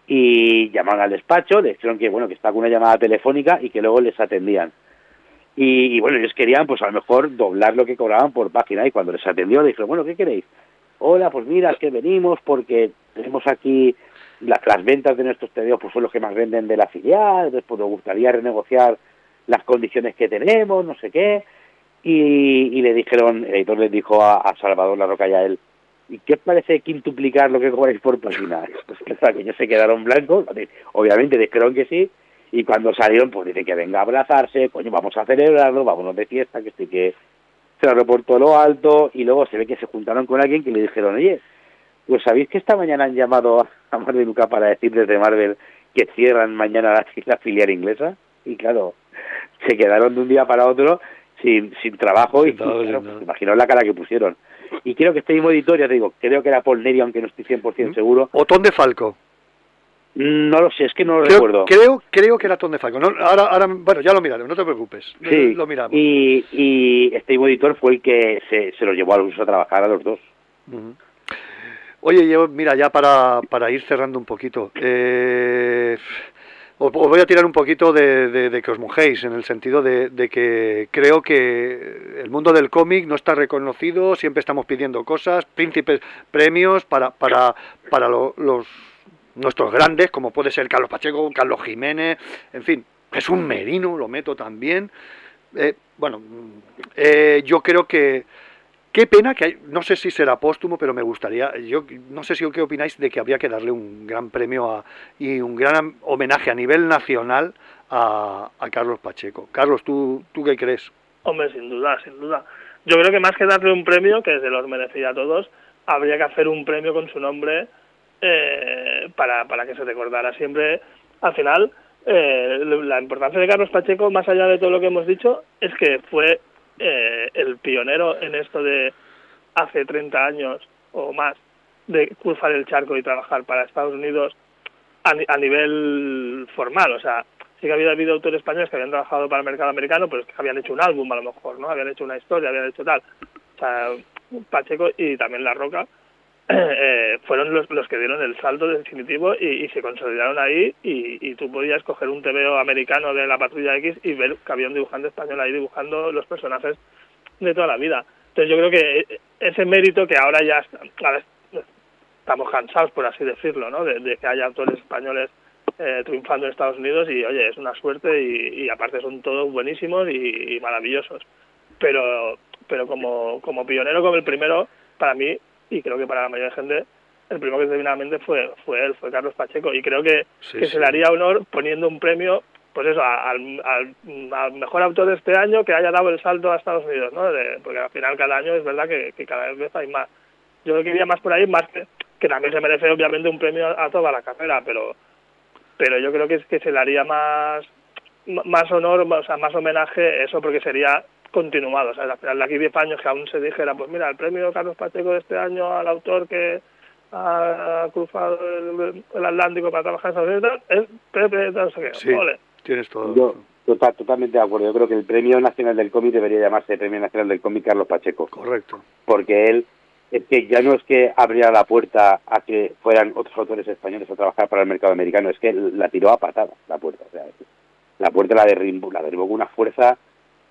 Y llamaron al despacho, le dijeron que bueno que estaba con una llamada telefónica y que luego les atendían. Y, bueno, ellos querían pues a lo mejor doblar lo que cobraban por página y cuando les atendió le dijeron, bueno, ¿qué queréis? Hola, pues mira, es que venimos porque tenemos aquí las, ventas de nuestros TVOs pues son los que más venden de la filial, entonces pues nos gustaría renegociar las condiciones que tenemos, no sé qué. Y, le dijeron, el editor les dijo a, Salvador La Roca y a él, ¿y qué parece quintuplicar lo que cobráis por página? Pues claro, que ellos se quedaron blancos, obviamente dijeron que sí, y cuando salieron, pues dice que venga a abrazarse, coño, vamos a celebrarlo, vámonos de fiesta, que estoy que se lo reportó lo alto, y luego se ve que se juntaron con alguien que le dijeron, oye, pues sabéis que esta mañana han llamado a Marvel Luca para decir desde Marvel que cierran mañana la filial inglesa, y claro, se quedaron de un día para otro sin, sin trabajo y, claro, imaginaos la cara que pusieron. y creo que este mismo editor, ya te digo, creo que era Paul Neri, aunque no estoy 100% seguro. O Ton de Falco. No lo sé, es que no lo Creo, recuerdo. creo, creo que era Ton de Falco. No, ahora, ahora, bueno, ya lo miraremos, no te preocupes. Sí, Lo miramos. Y, y este mismo editor fue el que se, se los llevó a los a trabajar a los dos. Oye, yo, mira, ya para, para ir cerrando un poquito, eh, os, voy a tirar un poquito de, que os mojéis, en el sentido de, que creo que el mundo del cómic no está reconocido, siempre estamos pidiendo cosas, príncipes, premios para, para, para lo- los nuestros grandes, como puede ser Carlos Pacheco, Carlos Jiménez, en fin, Jesús Merino, lo meto también. Eh, bueno, eh, yo creo que Qué pena que hay, no sé si será póstumo, pero me gustaría, yo no sé si qué opináis de que habría que darle un gran premio a, y un gran homenaje a nivel nacional a, Carlos Pacheco. Carlos, ¿tú, ¿tú qué crees? Hombre, sin duda, sin duda. Yo creo que más que darle un premio, que se los merecía a todos, habría que hacer un premio con su nombre eh, para, para que se recordara siempre. Al final, eh, la importancia de Carlos Pacheco, más allá de todo lo que hemos dicho, es que fue eh, el pionero en esto de hace 30 años o más de cruzar el charco y trabajar para Estados Unidos a, a nivel formal. O sea, sí que había habido autores españoles que habían trabajado para el mercado americano, pero que habían hecho un álbum a lo mejor, ¿no? Habían hecho una historia, habían hecho tal. O sea, Pacheco y también La Roca eh, fueron los, los que dieron el salto definitivo y, y se consolidaron ahí y, y tú podías coger un TVO americano de la Patrulla X y ver que había un dibujante español ahí dibujando los personajes de toda la vida. Entonces yo creo que ese mérito que ahora ya estamos cansados, por así decirlo, ¿no? de, que haya autores españoles eh, triunfando en Estados Unidos y oye, es una suerte y, y aparte son todos buenísimos y, y maravillosos. Pero pero como, como pionero, como el primero, para mí, y creo que para la mayoría de gente, el primero que se vino a la mente fue, fue él, fue Carlos Pacheco. Y creo que, Sí, que sí. se le haría honor poniendo un premio, pues eso, al, al, al mejor autor de este año que haya dado el salto a Estados Unidos, ¿no? De- porque al final cada año es verdad que, que cada vez hay más. Yo creo que iría más por ahí, más que, que también se merece obviamente un premio a, a toda la carrera, pero pero yo creo que es que se le haría más más honor, o sea, más homenaje eso porque sería continuado, o sea, al final de aquí 10 años que aún se dijera, pues mira, el premio Carlos Pacheco de este año al autor que ha cruzado el, el Atlántico para trabajar en Estados Unidos es Pepe, no sé qué, Sí, ole. tienes todo. Yo tota- totalmente de acuerdo. Yo creo que el Premio Nacional del Cómic debería llamarse Premio Nacional del Cómic Carlos Pacheco. Correcto. porque él es que ya no es que abriera la puerta a que fueran otros autores españoles a trabajar para el mercado americano, es que la tiró a patadas la puerta. O sea, la puerta la derribó, la derribó con una fuerza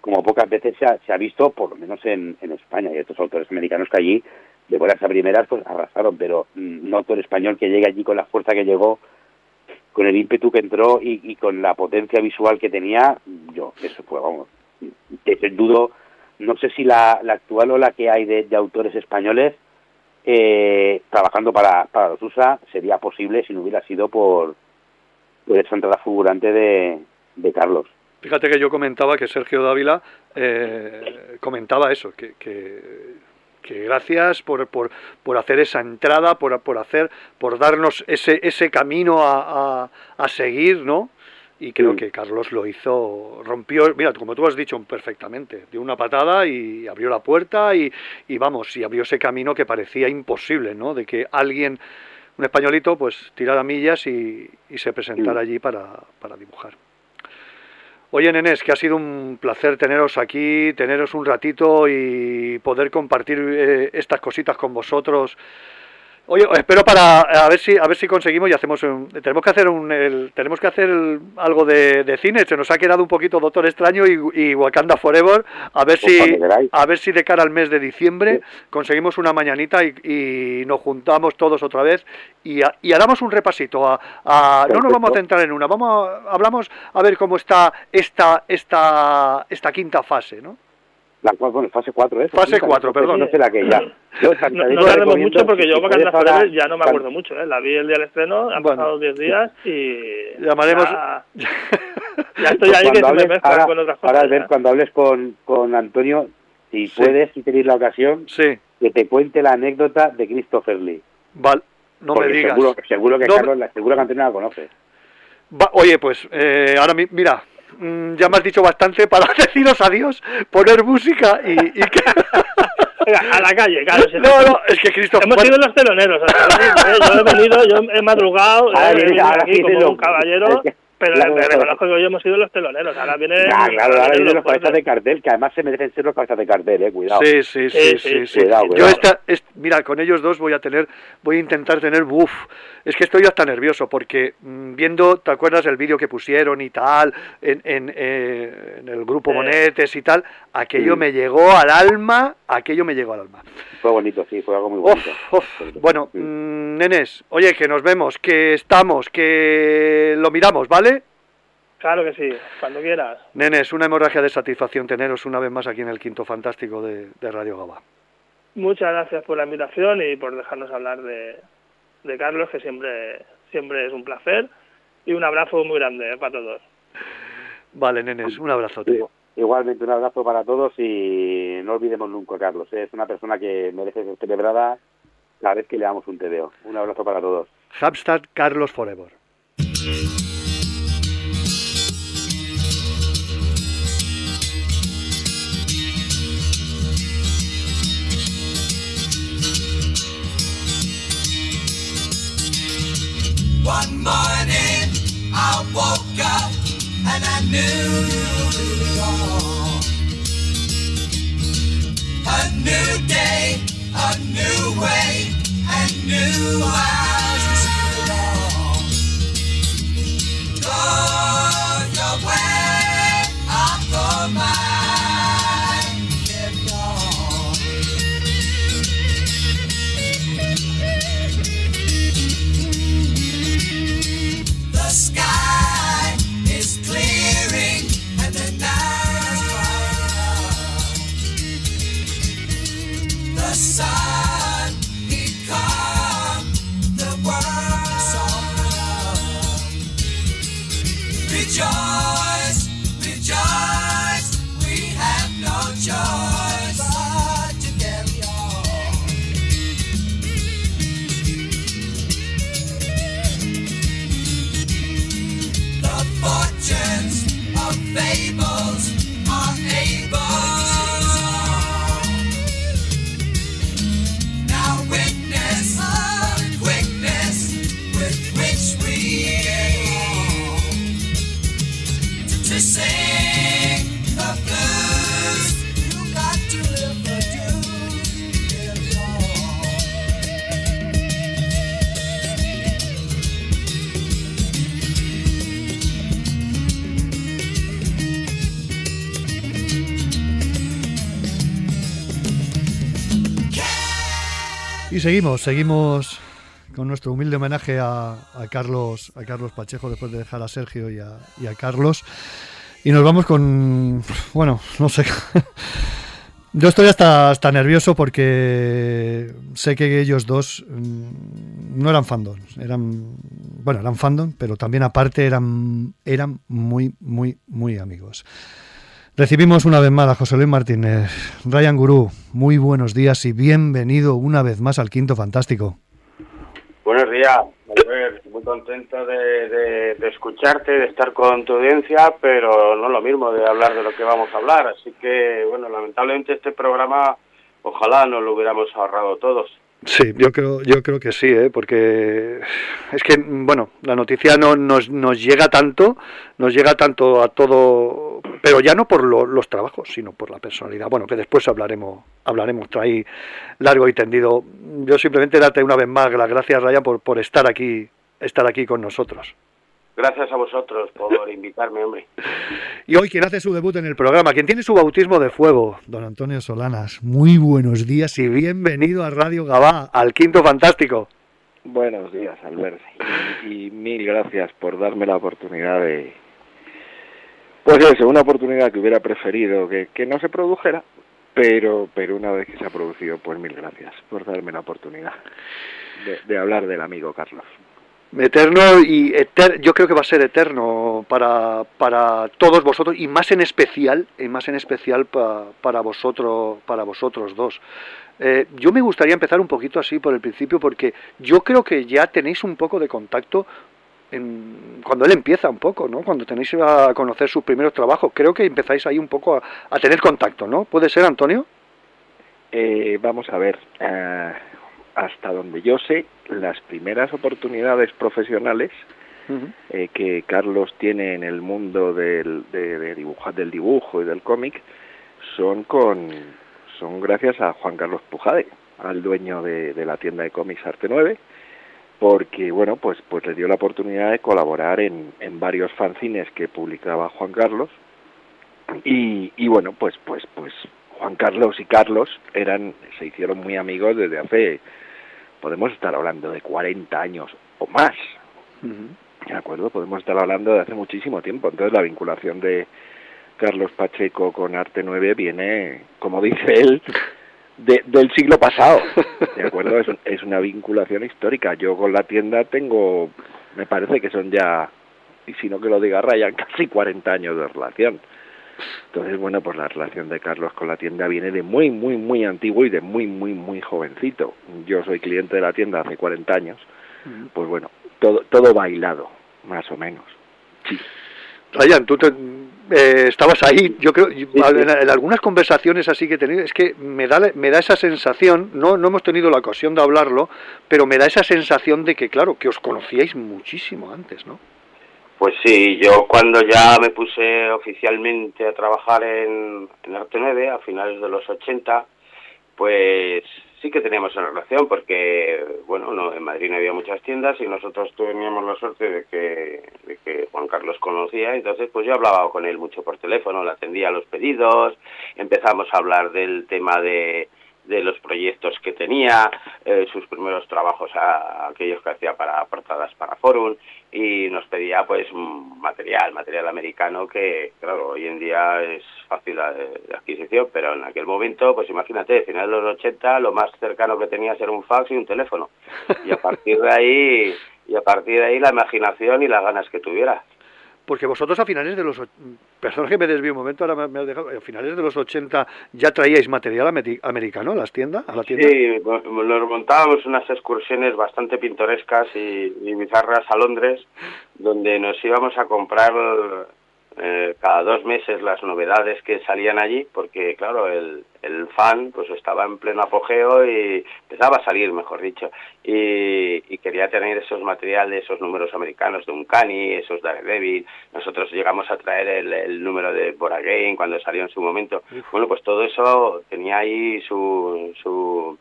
como pocas veces se ha, se ha visto, por lo menos en, en España. Y estos autores americanos que allí, de buenas a primeras, pues arrasaron, pero mm, no autor español que llegue allí con la fuerza que llegó, con el ímpetu que entró y, con la potencia visual que tenía, yo, eso fue, vamos, sin dudo no sé si la, la actual ola que hay de, de autores españoles eh, trabajando para, para los USA sería posible si no hubiera sido por, por esa entrada fulgurante de, de Carlos. Fíjate que yo comentaba que Sergio Dávila eh, comentaba eso, que, que, que gracias por, por, por hacer esa entrada, por, por hacer, por darnos ese, ese camino a, a, a seguir, ¿no? Y creo Mm. que Carlos lo hizo, rompió, mira, como tú has dicho perfectamente, dio una patada y abrió la puerta y, y vamos, y abrió ese camino que parecía imposible, ¿no? De que alguien, un españolito, pues tirara millas y, y se presentara Mm. allí para, para dibujar. Oye, nenes, que ha sido un placer teneros aquí, teneros un ratito y poder compartir eh, estas cositas con vosotros. Oye, espero para a ver si a ver si conseguimos y hacemos un, tenemos que hacer un el- tenemos que hacer el- algo de, de cine. Se nos ha quedado un poquito Doctor Extraño y, y Wakanda Forever. A ver Pues si a ver si de cara al mes de diciembre conseguimos una mañanita y, y nos juntamos todos otra vez y, a- y haremos un repasito. A, a- no nos vamos a centrar en una, vamos a- hablamos a ver cómo está esta esta esta quinta fase, ¿no? La bueno, fase 4, ¿eh? Fase cuatro, perdón. No sé la que ya. Yo, No, no tardemos mucho porque si yo puedes Wakanda ahora- ya no me acuerdo mucho, ¿eh? La vi el día del estreno, han Bueno. pasado 10 días y... Llamaremos- Ya, ya estoy Pues ahí que cuando se me hables- ahora, con otras ahora, cosas. Albert, ¿eh? cuando hables con, con Antonio, si Sí. puedes, si tenéis la ocasión, Sí, que te cuente la anécdota de Christopher Lee. vale, no Porque me digas. Seguro, seguro que No Carlos, la- seguro que Antonio la conoce. Va- oye, pues eh, ahora mi- mira, mm, ya me has dicho bastante para deciros adiós, poner música y, y que... A la calle, claro. si- No, no, es que Cristo... Hemos sido los teloneros. ¿eh? Yo he venido, yo he madrugado, he venido ahora aquí como un caballero, es que- pero claro, claro. reconozco que hoy hemos sido los teloneros. Ahora viene. Claro, claro, ahora vienen los cabezas de cartel, que además se merecen ser los cabezas de cartel, eh, cuidado. Sí, sí, sí, Sí, sí, sí, sí. cuidado, Yo esta, es- mira, con ellos dos voy a tener, voy a intentar tener, uff, es que estoy hasta nervioso porque mm, viendo, ¿te acuerdas el vídeo que pusieron y tal, en, en, eh, en el grupo. Monetes y tal? Aquello Sí. me llegó al alma, aquello me llegó al alma. Fue bonito, sí, fue algo muy bonito. Bueno, Sí. mm, nenes, oye, que nos vemos, que estamos, que lo miramos, ¿vale? Claro que sí, cuando quieras. Nenes, una hemorragia de satisfacción teneros una vez más aquí en el Quinto Fantástico de, de Radio Gaba. Muchas gracias por la invitación y por dejarnos hablar de, de Carlos, que siempre, siempre es un placer. Y un abrazo muy grande eh, para todos. Vale, nenes, un abrazote. Digo, Igualmente un abrazo para todos y no olvidemos nunca a Carlos. ¿eh? Es una persona que merece ser celebrada cada vez que le damos un tedeo. Un abrazo para todos. Hashtag Carlos Forever. One morning I woke up and I knew it all. A new day, a new way, and new eyes to see it all. Go Seguimos, seguimos con nuestro humilde homenaje a, Carlos, a Carlos Pacheco después de dejar a Sergio y a, y a Carlos. Y nos vamos con, bueno, no sé. Yo estoy hasta, hasta nervioso porque sé que ellos dos mm, no eran fandom, eran, bueno, eran fandom, pero también aparte eran, eran muy, muy, muy amigos. Recibimos una vez más a José Luis Martínez. Ryan Gurú, muy buenos días y bienvenido una vez más al Quinto Fantástico. Buenos días, Albert. Muy contento de, de- escucharte, de estar con tu audiencia, pero no lo mismo de hablar de lo que vamos a hablar. Así que, bueno, lamentablemente este programa, ojalá nos lo hubiéramos ahorrado todos. Sí, yo creo, yo creo que sí, ¿eh? porque es que, bueno, la noticia no nos, nos llega tanto, nos llega tanto a todo, pero ya no por lo- los trabajos, sino por la personalidad. Bueno, que después hablaremos, hablaremos ahí largo y tendido. Yo simplemente darte una vez más las gracias, Ryan, por, por estar aquí, estar aquí con nosotros. Gracias a vosotros por invitarme, hombre. Y hoy quien hace su debut en el programa, quien tiene su bautismo de fuego, don Antonio Solanas. Muy buenos días y bienvenido a Radio Gabá, al Quinto Fantástico. Buenos días, Albert. Y, y mil gracias por darme la oportunidad de... Pues eso, una oportunidad que hubiera preferido que, que no se produjera, pero, pero una vez que se ha producido, pues mil gracias por darme la oportunidad de, de hablar del amigo Carlos. Eterno y eter- yo creo que va a ser eterno para, para todos vosotros y más en especial, y más en especial pa- para vosotros, para vosotros dos. Eh, yo me gustaría empezar un poquito así por el principio porque yo creo que ya tenéis un poco de contacto cuando él empieza un poco, ¿no? Cuando tenéis a conocer sus primeros trabajos, creo que empezáis ahí un poco a, tener contacto, ¿no? ¿Puede ser, Antonio? Eh, vamos a ver, eh, hasta donde yo sé, las primeras oportunidades profesionales eh, que Carlos tiene en el mundo del, de, de del dibujo y del cómic son con son gracias a Juan Carlos Pujade, al dueño de, de la tienda de cómics Arte 9, porque bueno pues pues le dio la oportunidad de colaborar en, en varios fanzines que publicaba Juan Carlos. Y, y bueno pues pues pues Juan Carlos y Carlos eran se hicieron muy amigos desde hace podemos estar hablando de 40 años o más de acuerdo podemos estar hablando de hace muchísimo tiempo entonces la vinculación de Carlos Pacheco con Arte 9 viene como dice él del siglo pasado, ¿de acuerdo? Es, es, una vinculación histórica. Yo con la tienda tengo, me parece que son ya, y si no que lo diga Ryan, casi 40 años de relación. Entonces, bueno, pues la relación de Carlos con la tienda viene de muy, muy, muy antiguo y de muy, muy, muy jovencito. Yo soy cliente de la tienda hace 40 años. Pues bueno, todo, todo bailado, más o menos. Sí. Ryan, tú te, eh, estabas ahí, yo creo, en, algunas conversaciones así que he tenido, es que me da, me da esa sensación, no, no hemos tenido la ocasión de hablarlo, pero me da esa sensación de que, claro, que os conocíais muchísimo antes, ¿no? Pues sí, yo cuando ya me puse oficialmente a trabajar en, en Arte 9, a finales de los 80, pues sí que teníamos una relación porque, bueno, no, en Madrid no había muchas tiendas y nosotros teníamos la suerte de que, de que Juan Carlos conocía, entonces pues yo hablaba con él mucho por teléfono, le atendía los pedidos, empezamos a hablar del tema de de los proyectos que tenía, eh, sus primeros trabajos, a, aquellos que hacía para portadas para Forum, y nos pedía pues material, material americano que, claro, hoy en día es fácil de, adquisición, pero en aquel momento, pues imagínate, finales de los 80, lo más cercano que tenías era un fax y un teléfono. Y a partir de ahí, y a partir de ahí la imaginación y las ganas que tuvieras porque vosotros a finales de los... Perdón que me desvío un momento, ahora me, has dejado... A finales de los 80 ya traíais material americano a las tiendas, a la. Sí, nos montábamos unas excursiones bastante pintorescas y, y bizarras a Londres, donde nos íbamos a comprar eh, cada dos meses las novedades que salían allí, porque claro, el, el fan pues estaba en pleno apogeo y empezaba a salir, mejor dicho, y, y quería tener esos materiales, esos números americanos de Uncanny, esos Daredevil, nosotros llegamos a traer el, el número de Boragain cuando salió en su momento, bueno, pues todo eso tenía ahí su, su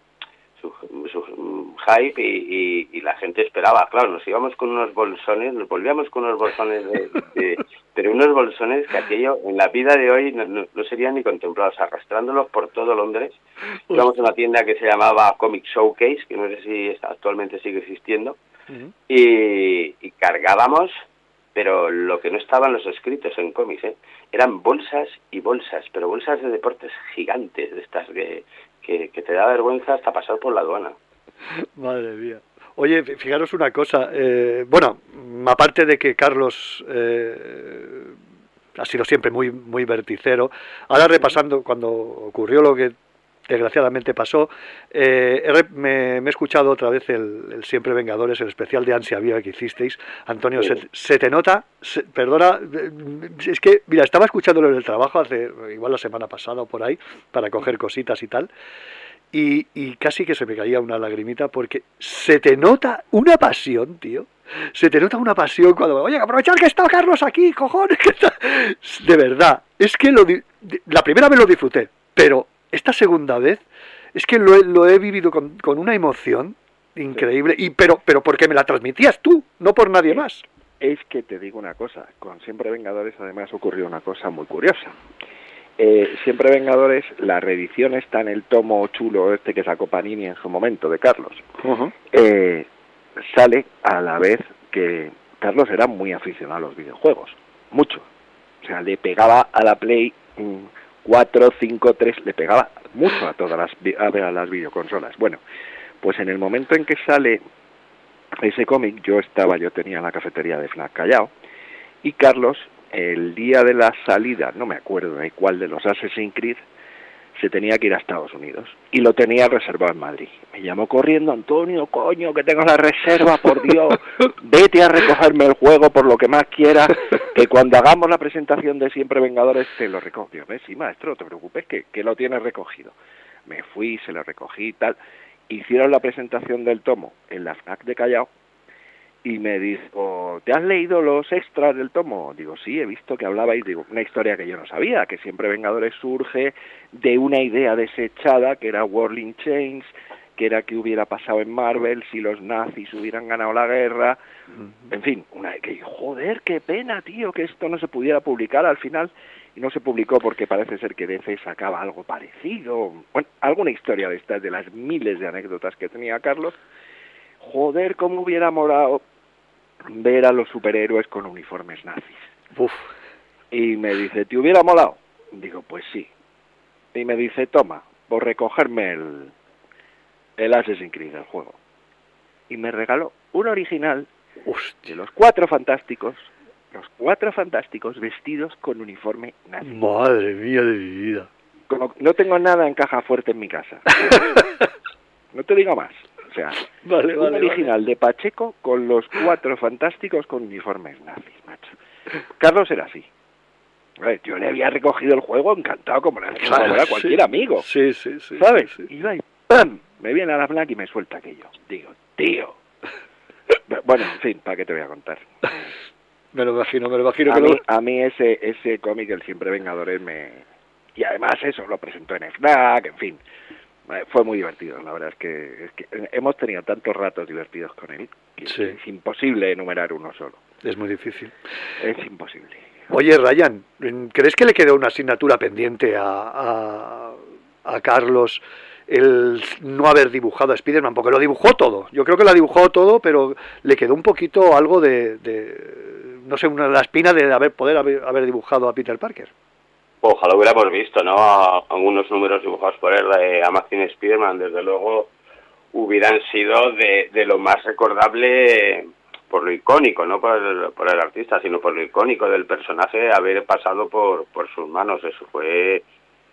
su, su hype y, y, la gente esperaba. Claro, nos íbamos con unos bolsones, nos volvíamos con unos bolsones, de, pero unos bolsones que aquello en la vida de hoy no, no, serían ni contemplados, arrastrándolos por todo Londres. Íbamos a una tienda que se llamaba Comic Showcase, que no sé si actualmente sigue existiendo, y, y cargábamos pero lo que no estaban los escritos en cómics, ¿eh? eran bolsas y bolsas, pero bolsas de deportes gigantes, de estas que, que, te da vergüenza hasta pasar por la aduana. Madre mía. Oye, fijaros una cosa, eh, bueno, aparte de que Carlos eh, ha sido siempre muy, muy verticero, ahora repasando cuando ocurrió lo que desgraciadamente pasó. Eh, me, he escuchado otra vez el, Siempre Vengadores, el especial de Ansia Viva que hicisteis. Antonio, se, te nota, perdona, es que, mira, estaba escuchándolo en el trabajo hace igual la semana pasada o por ahí, para coger cositas y tal. Y, y casi que se me caía una lagrimita porque se te nota una pasión, tío se te nota una pasión cuando, oye, aprovechar que está Carlos aquí, cojones, que está... De verdad, es que lo la primera vez lo disfruté, pero esta segunda vez es que lo he, lo he vivido con, con, una emoción increíble, y pero, pero porque me la transmitías tú, no por nadie más. Es que te digo una cosa, con Siempre Vengadores además ocurrió una cosa muy curiosa. Eh, Siempre Vengadores, la reedición está en el tomo chulo este que sacó Panini en su momento, de Carlos. eh, sale a la vez que Carlos era muy aficionado a los videojuegos, mucho. O sea, le pegaba a la Play 4, 5, 3, le pegaba mucho a todas las, a las videoconsolas. Bueno, pues en el momento en que sale ese cómic, yo estaba, yo tenía la cafetería de Fnac Callao, y Carlos, el día de la salida, no me acuerdo de cuál de los Assassin's Creed, se tenía que ir a Estados Unidos y lo tenía reservado en Madrid. Me llamó corriendo, Antonio, coño, que tengo la reserva, por Dios, vete a recogerme el juego por lo que más quieras, que cuando hagamos la presentación de Siempre Vengadores te lo recojo. Dios, ves, sí, maestro, no te preocupes, que, que lo tienes recogido. Me fui, se lo recogí y tal. Hicieron la presentación del tomo en la FNAC de Callao y me dijo, ¿te has leído los extras del tomo? Digo, sí, he visto que hablabais, digo, una historia que yo no sabía, que siempre Vengadores surge de una idea desechada, que era Whirling Chains, que era que hubiera pasado en Marvel si los nazis hubieran ganado la guerra, en fin, una que joder, qué pena, tío, que esto no se pudiera publicar al final y no se publicó porque parece ser que DC sacaba algo parecido, bueno, alguna historia de estas de las miles de anécdotas que tenía Carlos. Joder, cómo hubiera molado ver a los superhéroes con uniformes nazis. Uf. Y me dice, ¿te hubiera molado? Digo, pues sí. Y me dice, toma, por recogerme el, el Assassin's Creed del juego. Y me regaló un original de los cuatro fantásticos, los cuatro fantásticos vestidos con uniforme nazi. Madre mía de mi vida. Como no tengo nada en caja fuerte en mi casa. no te digo más. Sea, Vale, un vale, original de Pacheco con los cuatro fantásticos con uniformes nazis, macho. Carlos era así. Yo le había recogido el juego encantado como le hace Claro, favor a sí. cualquier amigo. Sí, sí, sí. ¿Sabes? sí, sí. Y va y ¡pam! Me viene a la Black y me suelta aquello. Digo, tío. Bueno, en fin, ¿para qué te voy a contar? Me lo imagino, me lo imagino A que mí, lo... a mí ese, ese cómic, el Siempre Vengadores, me... Y además eso, lo presentó en FNAC, en fin. Eh, Fue muy divertido, la verdad es que, es que hemos tenido tantos ratos divertidos con él que Sí. es imposible enumerar uno solo. Es muy difícil. Es imposible. Oye, Ryan, ¿crees que le quedó una asignatura pendiente a, a, a Carlos el no haber dibujado a Spider-Man? Porque lo dibujó todo. Yo creo que lo ha dibujado todo, pero le quedó un poquito algo de, de no sé, una, la espina de haber, poder haber, haber dibujado a Peter Parker. Ojalá hubiéramos visto, ¿no? A- Algunos números dibujados por él de Amazing Spider-Man, desde luego, hubieran sido de, de lo más recordable por lo icónico, no por el, por el artista, sino por lo icónico del personaje haber pasado por, por sus manos. Eso fue,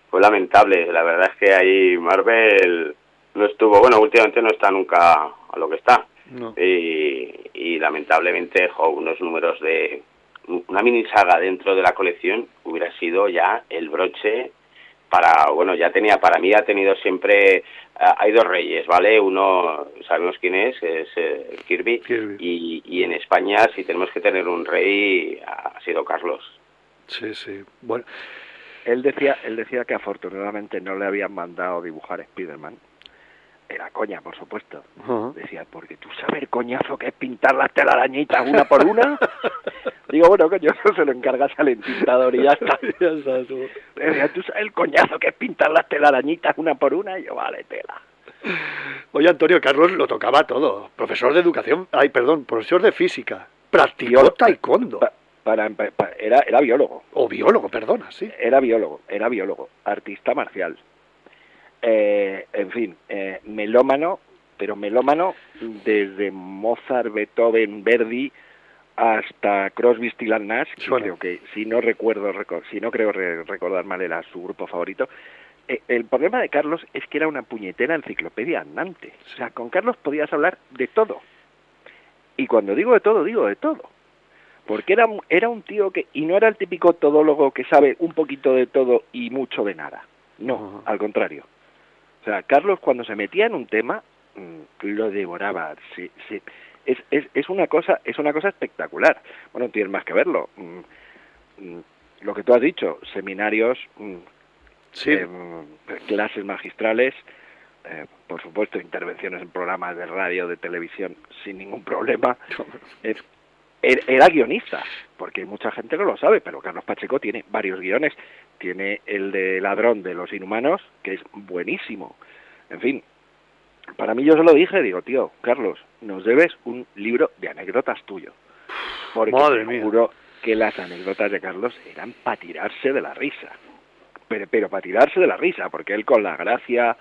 fue lamentable. La verdad es que ahí Marvel no estuvo, bueno, últimamente no está nunca a lo que está. No. Y, y lamentablemente jo, unos números de una mini saga dentro de la colección hubiera sido ya el broche para bueno ya tenía para mí ha tenido siempre ah, hay dos reyes vale uno sabemos quién es es eh, Kirby, Kirby. Y, y en España si tenemos que tener un rey ha sido Carlos Sí, sí. Bueno, Él decía, él decía que afortunadamente no le habían mandado dibujar Spider-Man. Era coña, por supuesto. Ajá. Decía, porque tú sabes el coñazo que es pintar las telarañitas una por una. Digo, bueno, coño, eso se lo encargas al entintador y ya está. ya está, tú. Decía, tú sabes el coñazo que es pintar las telarañitas una por una. Y yo, vale, tela. Oye, Antonio, Carlos lo tocaba todo. Profesor de educación, ay, perdón, profesor de física. Practicó Biólogo. taekwondo. Pa- para, era, era biólogo. O biólogo, perdona, sí. Era biólogo, era biólogo, artista marcial. Eh, en fin, eh, melómano, pero melómano desde Mozart, Beethoven, Verdi hasta Crosby, Stills and Nash, creo que si no recuerdo, si no creo re- recordar mal era su grupo favorito. Eh, el problema de Carlos es que era una puñetera enciclopedia andante. O sea, con Carlos podías hablar de todo. Y cuando digo de todo, digo de todo porque era, era un tío que, y no era el típico todólogo que sabe un poquito de todo y mucho de nada. No, al contrario. O sea, Carlos cuando se metía en un tema, mm, lo devoraba. Sí, sí. Es, es, es, una cosa, es una cosa espectacular. Bueno, tienes más que verlo. Mm, mm, Lo que tú has dicho, seminarios, Sí, eh, clases magistrales, eh, por supuesto, intervenciones en programas de radio, de televisión, sin ningún problema. Eh, era guionista, porque mucha gente no lo sabe, pero Carlos Pacheco tiene varios guiones. Tiene el de Ladrón de los Inhumanos, que es buenísimo. En fin, para mí yo se lo dije, digo, tío, Carlos, nos debes un libro de anécdotas tuyo. Porque Madre te mía. juro que las anécdotas de Carlos eran para tirarse de la risa. Pero, pero para tirarse de la risa, porque él con la gracia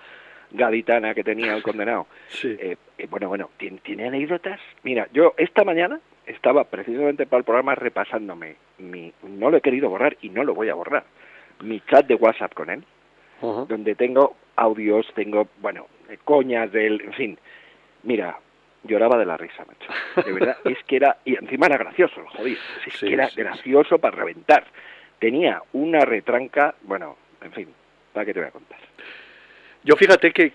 gaditana que tenía el condenado, sí. eh, eh, bueno, bueno, ¿tiene, tiene anécdotas. Mira, yo esta mañana estaba precisamente para el programa repasándome mi, no lo he querido borrar y no lo voy a borrar, mi chat de WhatsApp con él. donde tengo audios, tengo, bueno, coñas del, en fin, mira, lloraba de la risa, macho. De verdad, es que era, y encima era gracioso, jodido, es que era gracioso para reventar. Tenía una retranca, bueno, en fin, ¿para qué te voy a contar? Yo fíjate que,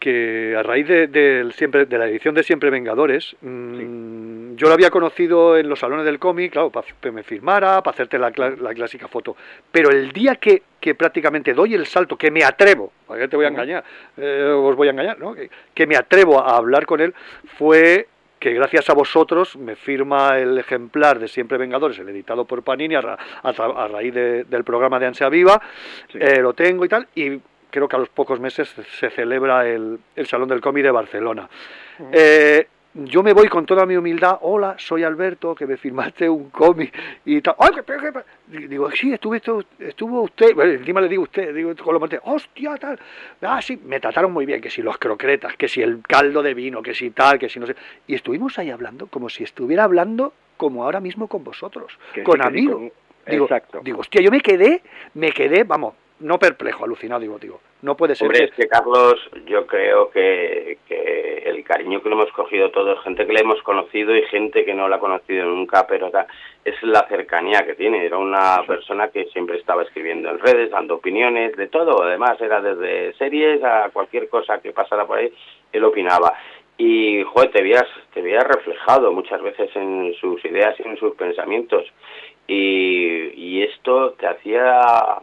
que, a raíz de, siempre, de la edición de Siempre Vengadores, mm, yo lo había conocido en los salones del cómic, claro, para que me firmara, para hacerte la, la, clásica foto. Pero el día que, que, prácticamente doy el salto, que me atrevo, ¿para qué te voy a engañar? Eh, os voy a engañar, ¿no? Que, me atrevo a hablar con él, fue que gracias a vosotros me firma el ejemplar de Siempre Vengadores, el editado por Panini a, raíz del programa de Ansia Viva, eh, lo tengo y tal, y creo que a los pocos meses se celebra el, Salón del Cómic de Barcelona. Eh, yo me voy con toda mi humildad, hola, soy Alberto, que me firmaste un cómic y tal. Digo, sí, estuve, estuvo usted, bueno, encima le digo usted, digo con los hostia, tal. Ah, sí, me trataron muy bien, que si los crocretas, que si el caldo de vino, que si tal, que si no sé. Y estuvimos ahí hablando como si estuviera hablando como ahora mismo con vosotros, con amigos. Digo, Exacto. Digo, hostia, yo me quedé, me quedé, vamos, no perplejo, alucinado, digo, digo, no puede ser. Hombre, es que Carlos, yo creo que, el cariño que lo hemos cogido todos, gente que le hemos conocido y gente que no la ha conocido nunca, pero es la cercanía que tiene. Era una persona que siempre estaba escribiendo en redes, dando opiniones, de todo. Además, era desde series a cualquier cosa que pasara por ahí, él opinaba. Y, joder, te veías, te veías reflejado muchas veces en sus ideas y en sus pensamientos. Y, y esto te hacía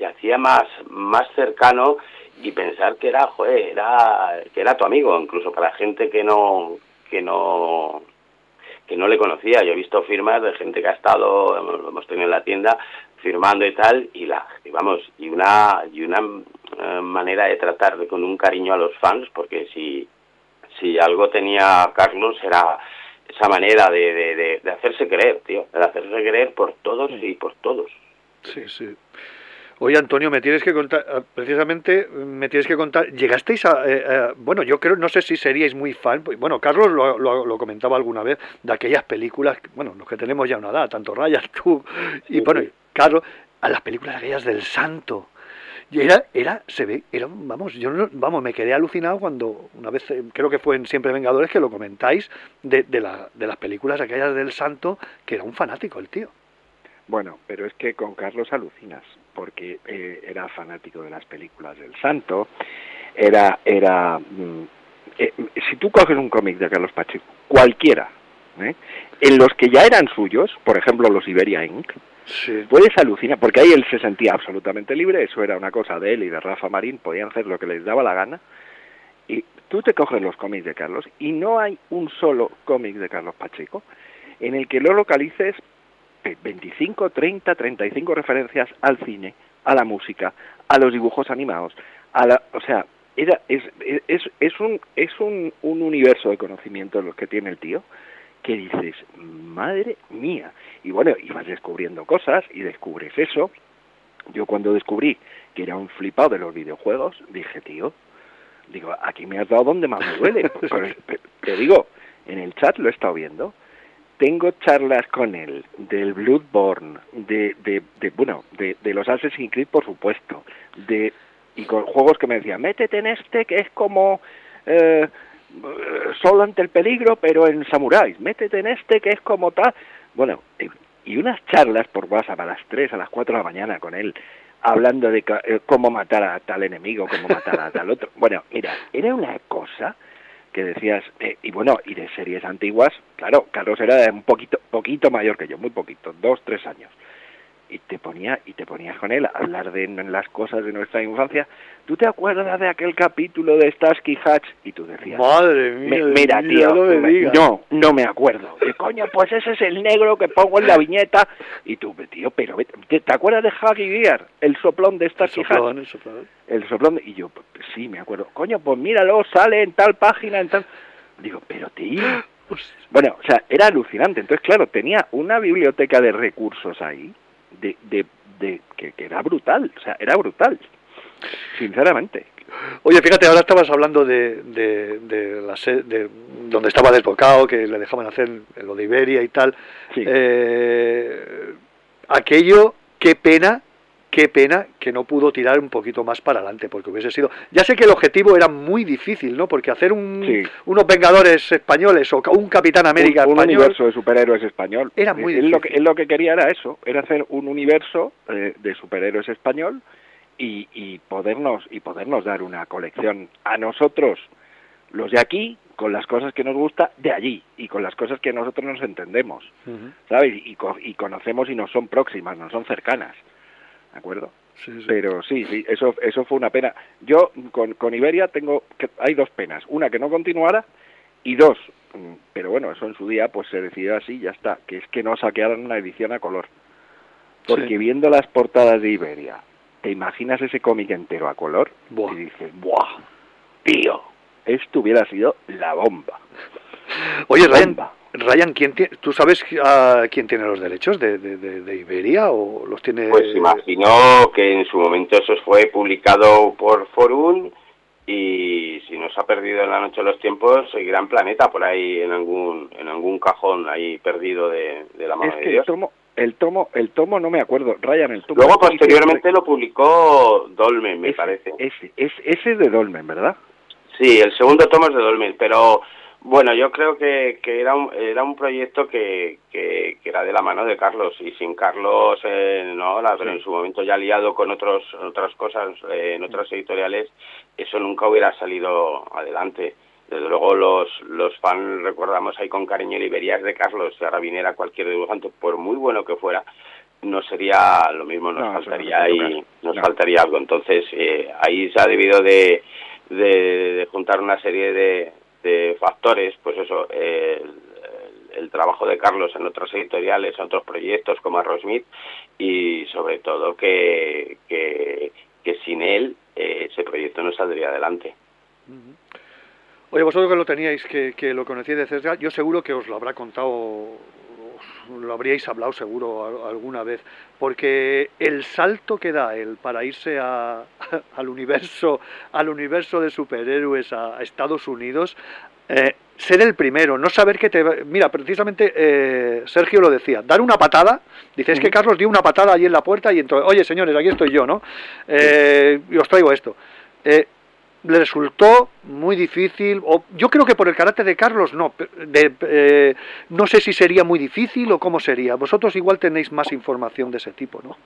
te hacía más, más cercano y pensar que era, joder, era, que era tu amigo, incluso para gente que no, que no, que no le conocía. Yo he visto firmas de gente que ha estado, hemos tenido en la tienda, firmando y tal, y la, y vamos, y una, y una eh, manera de tratar de, con un cariño a los fans, porque si, si algo tenía Carlos era esa manera de, de, de, hacerse creer, tío, de hacerse creer por todos y por todos. Sí, sí. Oye, Antonio, me tienes que contar, ah, precisamente, me tienes que contar, llegasteis a, eh, eh, bueno, yo creo, no sé si seríais muy fan, pues, bueno, Carlos lo, comentaba alguna vez, de aquellas películas, bueno, los que tenemos ya una edad, tanto Ryan, tú, y bueno, Carlos, a las películas aquellas del santo. Y era, era, se ve, era, vamos, yo no, vamos, me quedé alucinado cuando una vez, eh, creo que fue en Siempre Vengadores que lo comentáis, de, de, la, de las películas aquellas del santo, que era un fanático el tío. Bueno, pero es que con Carlos alucinas porque eh, era fanático de las películas del santo, era, era, mm, eh, si tú coges un cómic de Carlos Pacheco, cualquiera, ¿eh? en los que ya eran suyos, por ejemplo los Iberia Inc., puedes alucinar, porque ahí él se sentía absolutamente libre, eso era una cosa de él y de Rafa Marín, podían hacer lo que les daba la gana, y tú te coges los cómics de Carlos y no hay un solo cómic de Carlos Pacheco en el que lo localices 25, 30, 35 referencias al cine, a la música, a los dibujos animados, a la, o sea, era, es, es, es, un, es un, un universo de conocimiento lo que tiene el tío que dices, madre mía. Y bueno, y vas descubriendo cosas y descubres eso. Yo cuando descubrí que era un flipado de los videojuegos, dije, tío, digo, aquí me has dado donde más me duele. Te digo, en el chat lo he estado viendo tengo charlas con él del Bloodborne, de, de, de bueno, de, los Assassin's Creed, por supuesto, de y con juegos que me decían, métete en este que es como eh, solo ante el peligro, pero en samuráis, métete en este que es como tal. Bueno, y unas charlas por WhatsApp a las 3, a las 4 de la mañana con él, hablando de eh, cómo matar a tal enemigo, cómo matar a tal otro. Bueno, mira, era una cosa que decías, eh, y bueno, y de series antiguas, claro, Carlos era un poquito, poquito mayor que yo, muy poquito, dos, tres años y te ponía y te ponías con él a hablar de las cosas de nuestra infancia. ¿Tú te acuerdas de aquel capítulo de Starsky Hatch? Y tú decías, madre mía, mira tío, no, no, me acuerdo. Y coño, pues ese es el negro que pongo en la viñeta. Y tú, tío, pero ¿te, acuerdas de Huggy Gear? El soplón de Starsky Hatch. El soplón, el soplón. Y yo, pues, sí, me acuerdo. Coño, pues míralo, sale en tal página, en tal. Digo, pero tío. Bueno, o sea, era alucinante. Entonces, claro, tenía una biblioteca de recursos ahí de, de, de que, era brutal, o sea, era brutal, sinceramente. Oye, fíjate, ahora estabas hablando de, de, de, la de donde estaba desbocado, que le dejaban hacer lo de Iberia y tal. Eh, aquello, qué pena qué pena que no pudo tirar un poquito más para adelante, porque hubiese sido... Ya sé que el objetivo era muy difícil, ¿no? Porque hacer un, Sí. unos Vengadores españoles o un Capitán América un, un español... universo de superhéroes español. Era muy él, lo que, difícil. él lo que quería era eso, era hacer un universo eh, de superhéroes español y, y podernos y podernos dar una colección a nosotros, los de aquí, con las cosas que nos gusta de allí y con las cosas que nosotros nos entendemos, Ujú. ¿sabes? Y, y conocemos y nos son próximas, nos son cercanas, ¿de acuerdo? Sí, sí. Pero sí, sí, eso, eso fue una pena. Yo con, con Iberia tengo, que, hay dos penas. Una que no continuara y dos, mm, pero bueno, eso en su día pues se decidió así ya está, que es que no saquearan una edición a color. Porque Sí. viendo las portadas de Iberia, te imaginas ese cómic entero a color Buah. y dices, ¡buah! Tío, esto hubiera sido la bomba. Oye, Ryan, Bomba. Ryan ¿quién ¿tú sabes ah, quién tiene los derechos de, de- de- de Iberia o los tiene...? Pues imagino que en su momento eso fue publicado por Forum y si no se ha perdido en la noche de los tiempos, seguirá en Planeta por ahí en algún en algún cajón ahí perdido de, la mano Es de que el Dios. tomo, el tomo, el tomo no me acuerdo. Ryan, el tomo. Luego posteriormente lo publicó Dolmen, me ese, parece. Ese, ese, ese es de Dolmen, ¿verdad? Sí, el segundo tomo es de Dolmen, pero bueno, yo creo que, que era un era un proyecto que, que, que era de la mano de Carlos y sin Carlos eh, no ahora, pero Sí. en su momento ya liado con otros otras cosas eh, en otras editoriales, eso nunca hubiera salido adelante. Desde luego los los fans recordamos ahí con cariño Liberias de Carlos, si ahora viniera cualquier dibujante, por muy bueno que fuera, no sería lo mismo, nos No, eso no faltaría ahí, nos No. faltaría algo. Entonces eh, ahí se ha debido de, de, de juntar una serie de, de factores, pues eso, el, el- trabajo de Carlos en otras editoriales, en otros proyectos como Aerosmith y sobre todo que, que, que sin él eh, ese proyecto no saldría adelante. Oye, vosotros que lo teníais, que, que lo conocíais de cerca, yo seguro que os lo habrá contado, lo habríais hablado seguro alguna vez, porque el salto que da él para irse a- al universo, al universo de superhéroes a, Estados Unidos, eh, ser el primero, no saber que te... Mira, precisamente eh, Sergio lo decía, dar una patada, dice, es que Carlos dio una patada allí en la puerta y entró, oye señores, aquí estoy yo, ¿no? Eh, y os traigo esto. Eh, le resultó muy difícil, o yo creo que por el carácter de Carlos no, de- eh, no sé si sería muy difícil o cómo sería. Vosotros igual tenéis más información de ese tipo, ¿no?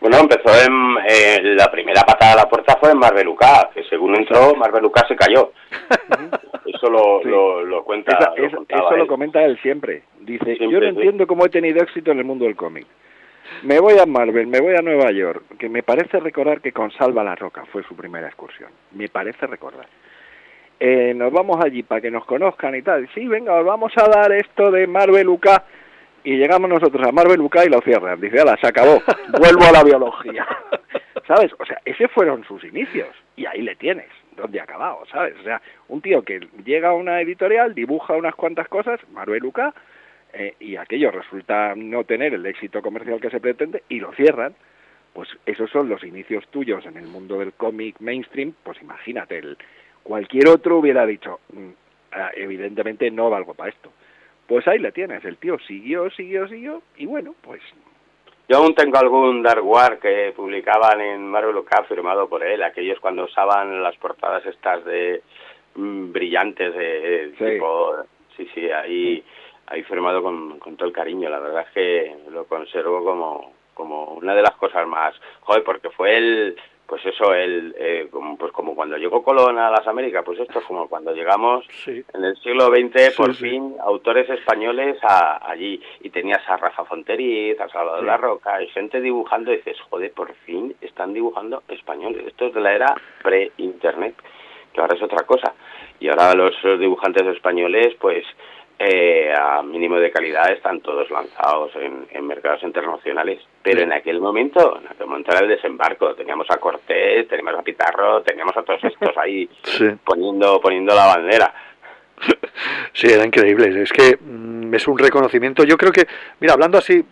Bueno, empezó en eh, la primera patada a la puerta fue en Marbelucá, que según entró, Marbelucá se cayó. Eso lo, Sí. lo, lo cuenta. Esa- lo eso lo comenta él siempre. Dice, Siempre, yo no sí. entiendo cómo he tenido éxito en el mundo del cómic. Me voy a Marvel, me voy a Nueva York, que me parece recordar que con Salva la Roca fue su primera excursión. Me parece recordar. Eh, nos vamos allí para que nos conozcan y tal. Sí, venga, os vamos a dar esto de Marvel UK. Y llegamos nosotros a Marvel UK y lo cierran. Dice, ala, se acabó. Vuelvo a la biología. ¿Sabes? O sea, esos fueron sus inicios. Y ahí le tienes, donde ha acabado, ¿sabes? O sea, un tío que llega a una editorial, dibuja unas cuantas cosas, Marvel UK, eh, y aquello resulta no tener el éxito comercial que se pretende y lo cierran, pues esos son los inicios tuyos en el mundo del cómic mainstream, pues imagínate, el, cualquier otro hubiera dicho, "Mm, ah, evidentemente no valgo para esto. Pues ahí le tienes, el tío siguió, siguió, siguió, y bueno, pues Yo aún tengo algún Dark War que publicaban en Marvel UK firmado por él, aquellos cuando usaban las portadas estas de mm, brillantes de, Sí. tipo, sí, sí, ahí, ahí firmado con, con todo el cariño. La verdad es que lo conservo como, como una de las cosas más, joder, porque fue el, pues eso, el, eh, como, pues como cuando llegó Colón a las Américas, pues esto es como cuando llegamos Sí. en el siglo XX, Sí, por sí. fin, autores españoles a- allí. Y tenías a Rafa Fonteriz, a Salvador. La Roca, y gente dibujando. Y dices, joder, por fin están dibujando españoles. Esto es de la era pre-internet, que ahora es otra cosa. Y ahora los dibujantes españoles, pues, eh, a mínimo de calidad, están todos lanzados en, en mercados internacionales. Pero en aquel momento, en aquel momento era el desembarco. Teníamos a Cortés, teníamos a Pitarro, teníamos a todos estos ahí Sí. poniendo, poniendo la bandera. Sí, era increíble. Es que mm, es un reconocimiento. Yo creo que, mira, hablando así,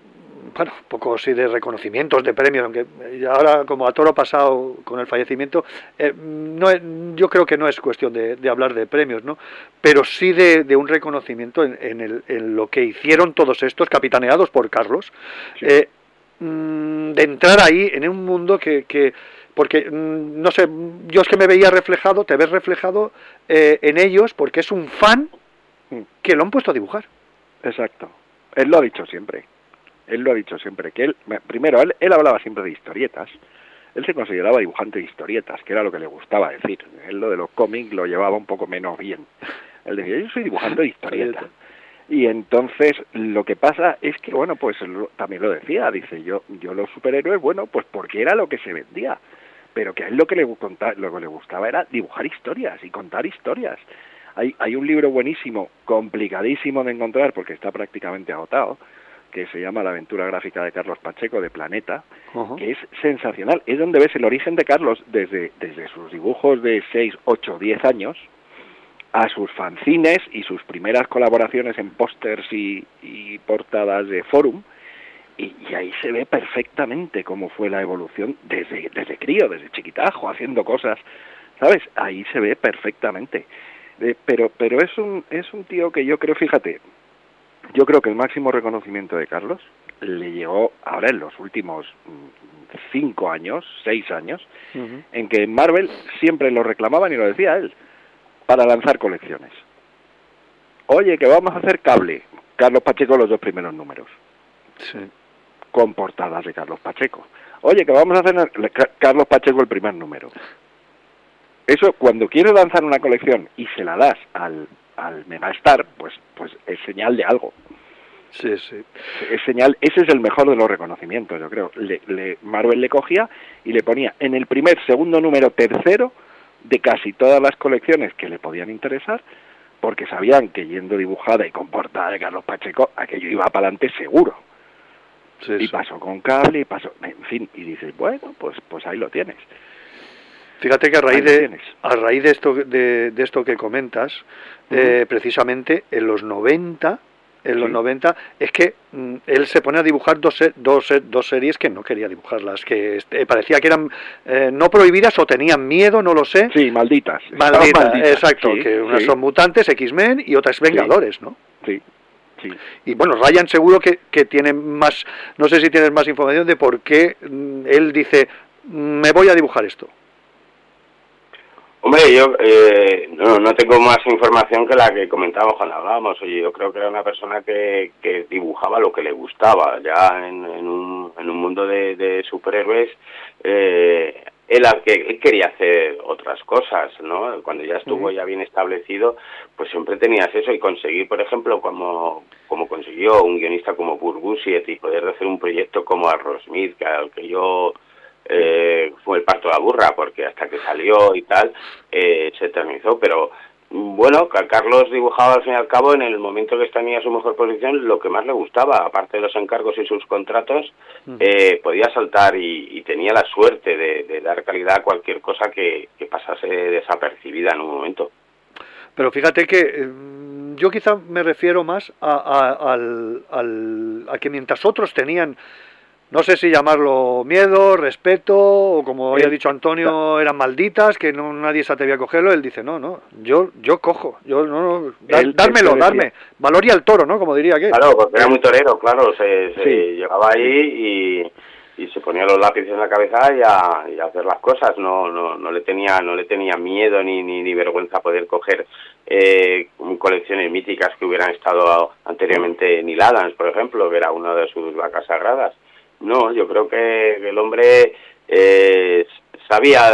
bueno, un poco así de reconocimientos, de premios, aunque eh, ahora como a toro pasado con el fallecimiento, eh, no, yo creo que no es cuestión de, de hablar de premios, ¿no? Pero sí de, de un reconocimiento en, en el- en lo que hicieron todos estos, capitaneados por Carlos. Eh, mm, de entrar ahí en un mundo que, que porque mm, no sé, yo es que me veía reflejado, te ves reflejado eh, en ellos porque es un fan que lo han puesto a dibujar. Exacto. Él lo ha dicho siempre. Él lo ha dicho siempre. Que él, primero, él, él hablaba siempre de historietas. Él se consideraba dibujante de historietas, que era lo que le gustaba decir. Él lo de los cómics lo llevaba un poco menos bien. Él decía, yo soy dibujante de historietas. Y entonces lo que pasa es que, bueno, pues también lo decía, dice, yo, yo los superhéroes, bueno, pues porque era lo que se vendía, pero que a él lo que le, lo que le gustaba era dibujar historias y contar historias. Hay, hay un libro buenísimo, complicadísimo de encontrar porque está prácticamente agotado, que se llama La aventura gráfica de Carlos Pacheco de Planeta, que es sensacional. Es donde ves el origen de Carlos desde, desde sus dibujos de 6, 8, 10 años a sus fanzines y sus primeras colaboraciones en pósters y, portadas de Forum. Y, ahí se ve perfectamente cómo fue la evolución desde, desde crío, desde chiquitajo, haciendo cosas, ¿sabes? Ahí se ve perfectamente. Eh, pero pero es un, es un tío que yo creo, fíjate, yo creo que el máximo reconocimiento de Carlos le llegó ahora en los últimos mm, cinco años, seis años, en que Marvel siempre lo reclamaban y lo decía él, para lanzar colecciones. Oye, que vamos a hacer cable. Carlos Pacheco los dos primeros números. Sí. Con portadas de Carlos Pacheco. Oye, que vamos a hacer Carlos Pacheco el primer número. Eso, cuando quieres lanzar una colección y se la das al, al Megastar, pues, pues es señal de algo. Sí, sí. Es señal, ese es el mejor de los reconocimientos, yo creo. Le, Marvel le cogía y le ponía en el primer, segundo número, tercero de casi todas las colecciones que le podían interesar, porque sabían que yendo dibujada y con portada de Carlos Pacheco, aquello iba para adelante seguro. y pasó con cable y pasó, en fin, y dices, bueno, pues, pues ahí lo tienes. Fíjate que a raíz de, a raíz de esto de, esto que comentas, eh, precisamente en los 90 en los 90 es que mm, él se pone a dibujar dos, dos, dos series que no quería dibujarlas, que este, parecía que eran eh, no prohibidas o tenían miedo, no lo sé. Sí, malditas. Malditas, exacto, que unas son mutantes, X-Men y otras Vengadores, ¿no? Sí. Sí. Y bueno, Ryan seguro que, que tiene más, no sé si tienes más información de por qué mm, él dice, me voy a dibujar esto. Hombre, yo eh, no, no tengo más información que la que comentábamos cuando hablábamos. Oye, yo creo que era una persona que, que dibujaba lo que le gustaba. Ya en, en, un, en un mundo de, de superhéroes, eh, él, él quería hacer otras cosas, ¿no? Cuando ya estuvo ya bien establecido, pues siempre tenías eso y conseguir, por ejemplo, como, como consiguió un guionista como Burgusiet y poder hacer un proyecto como Arrowsmith, que al que yo eh, fue el parto de la burra, porque hasta que salió y tal, eh, se eternizó, pero bueno, Carlos dibujaba al fin y al cabo en el momento que tenía su mejor posición lo que más le gustaba, aparte de los encargos y sus contratos, eh, podía saltar y, tenía la suerte de, dar calidad a cualquier cosa que, pasase desapercibida en un momento. Pero fíjate que eh, yo quizá me refiero más a, al, al, a que mientras otros tenían no sé si llamarlo miedo, respeto, o como había dicho Antonio, eran malditas, que no nadie se atrevía a cogerlo. Él dice, no, no, yo yo cojo, yo no, no dármelo, darme. Valoria al toro, ¿no? Como diría que. Claro, porque era muy torero, claro, se, llegaba ahí y, y, se ponía los lápices en la cabeza y a, hacer las cosas. No, no, no le tenía no le tenía miedo ni, ni, ni vergüenza poder coger eh, colecciones míticas que hubieran estado anteriormente en Adams, por ejemplo, que era una de sus vacas sagradas no, yo creo que el hombre eh, sabía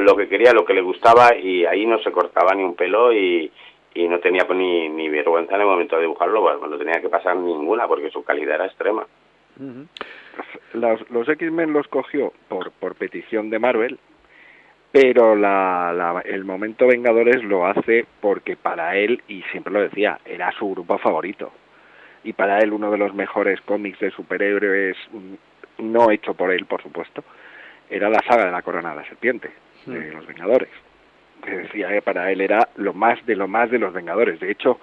lo, que quería, lo que le gustaba y ahí no se cortaba ni un pelo y, no tenía pues, ni, ni, vergüenza en el momento de dibujarlo, bueno, no tenía que pasar ninguna porque su calidad era extrema. los, los X-Men los cogió por, por petición de Marvel, pero la, la, el momento Vengadores lo hace porque para él, y siempre lo decía, era su grupo favorito y para él uno de los mejores cómics de superhéroes, no hecho por él, por supuesto, era la saga de la corona de la serpiente, de los Vengadores. Que decía que para él era lo más de lo más de los Vengadores. De hecho,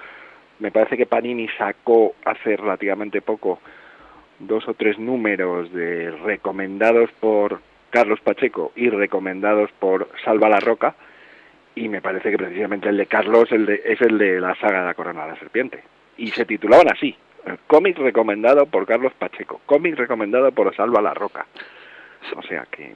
me parece que Panini sacó hace relativamente poco dos o tres números de recomendados por Carlos Pacheco y recomendados por Salva la Roca, y me parece que precisamente el de Carlos el de, es el de la saga de la corona de la serpiente. Y se titulaban así, Cómic recomendado por Carlos Pacheco. Cómic recomendado por Salva La Roca. O sea que...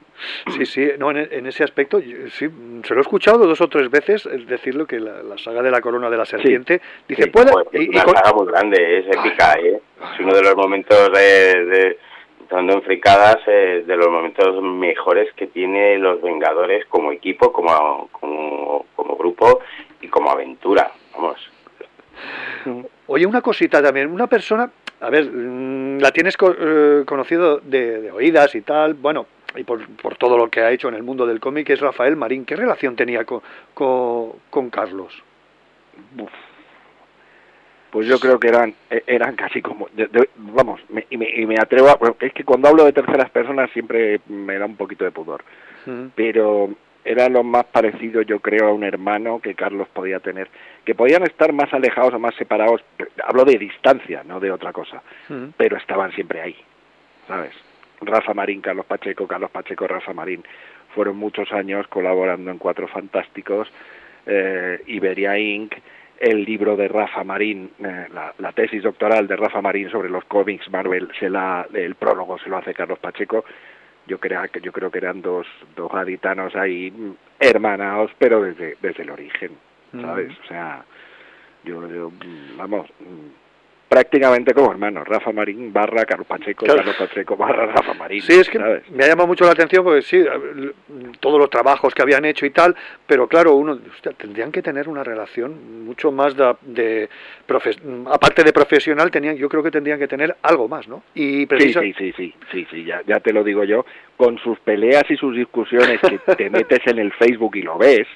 Sí, sí, no, en, en ese aspecto, yo- sí, se lo he escuchado dos o tres veces decirlo que la, la saga de la corona de la serpiente, dice, sí. puede... Joder, y- y una con- saga muy grande, es épica, ¿eh? Es uno de los momentos de, de estando en fricadas, eh, de los momentos mejores que tiene los Vengadores como equipo, como, como, como grupo y como aventura. Vamos. Oye, una cosita también, una persona, a ver, mm, la tienes eh, conocido de, de oídas y tal, bueno, y por, por todo lo que ha hecho en el mundo del cómic, es Rafael Marín. ¿Qué relación tenía con, con, con Carlos? Uf. Pues yo creo que eran e- eran casi como de- de- vamos me, y, me, y me atrevo a es que cuando hablo de terceras personas siempre me da un poquito de pudor pero era lo más parecido yo creo a un hermano que Carlos podía tener que podían estar más alejados o más separados hablo de distancia no de otra cosa Mm. pero estaban siempre ahí sabes Rafa Marín Carlos Pacheco Carlos Pacheco Rafa Marín fueron muchos años colaborando en Cuatro Fantásticos eh, Iberia Inc el libro de Rafa Marín, eh, la, la tesis doctoral de Rafa Marín sobre los cómics Marvel, se la, el prólogo se lo hace Carlos Pacheco. Yo creo que yo creo que eran dos, dos gaditanos ahí hermanados, pero desde, desde el origen, ¿sabes? O sea, yo, yo, vamos, prácticamente como hermanos, Rafa Marín barra Carlos Pacheco, Claro. Carlos Pacheco barra Rafa Marín. Sí, es que ¿sabes? me ha llamado mucho la atención porque sí, todos los trabajos que habían hecho y tal, pero claro, uno, hostia, tendrían que tener una relación mucho más de, de profe- aparte de profesional, tenían, yo creo que tendrían que tener algo más, ¿no? Y Sí, sí, sí, sí, sí, sí, ya, ya te lo digo yo, con sus peleas y sus discusiones que te metes en el Facebook y lo ves,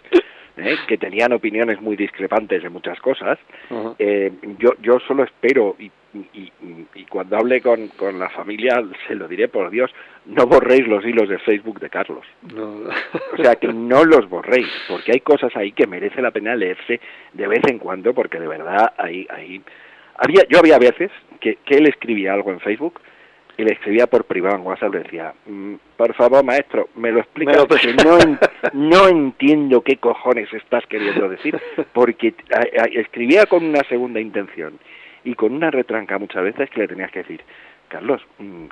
¿eh? que tenían opiniones muy discrepantes de muchas cosas, eh, yo, yo solo espero, y, y, y cuando hable con, con la familia se lo diré por Dios, no borréis los hilos de Facebook de Carlos. No. O sea, que no los borréis, porque hay cosas ahí que merece la pena leerse de vez en cuando, porque de verdad ahí, ahí... Había, yo había veces que, que él escribía algo en Facebook y le escribía por privado en WhatsApp, le decía, "Mm, por favor, maestro, me lo explicas, Me lo- que no, en- no entiendo qué cojones estás queriendo decir, porque a- a- escribía con una segunda intención y con una retranca muchas veces que le tenías que decir, Carlos, mm,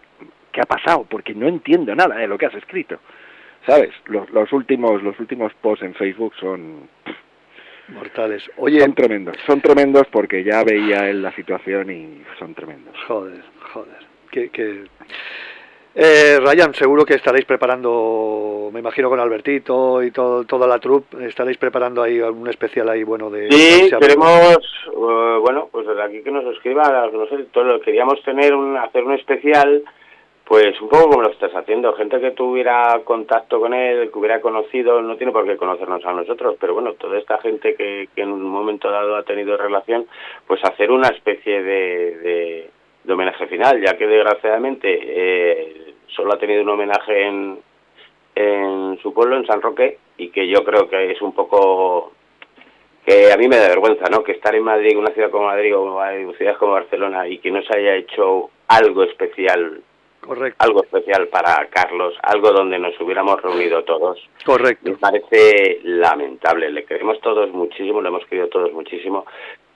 ¿qué ha pasado? Porque no entiendo nada de lo que has escrito. ¿Sabes? Los, los últimos los últimos posts en Facebook son Mortales. Oye, son tremendos. Son tremendos porque ya veía él la situación y son tremendos. joder, joder. Que, que... Eh, Ryan, seguro que estaréis preparando, me imagino con Albertito y todo, toda la troupe, estaréis preparando ahí algún especial ahí bueno de... Sí, queremos, eh, bueno, pues desde aquí que nos escriba, no sé, todo, queríamos tener un, hacer un especial, pues un poco como lo estás haciendo, gente que tuviera contacto con él, que hubiera conocido, no tiene por qué conocernos a nosotros, pero bueno, toda esta gente que, que en un momento dado ha tenido relación, pues hacer una especie de, de, de homenaje final, ya que desgraciadamente eh, solo ha tenido un homenaje en, en su pueblo, en San Roque, y que yo creo que es un poco que a mí me da vergüenza, ¿no? Que estar en Madrid, una ciudad como Madrid o en ciudades como Barcelona y que no se haya hecho algo especial, Correcto, algo especial para Carlos, algo donde nos hubiéramos reunido todos. Me correcto. parece lamentable. Le queremos todos muchísimo, le hemos querido todos muchísimo,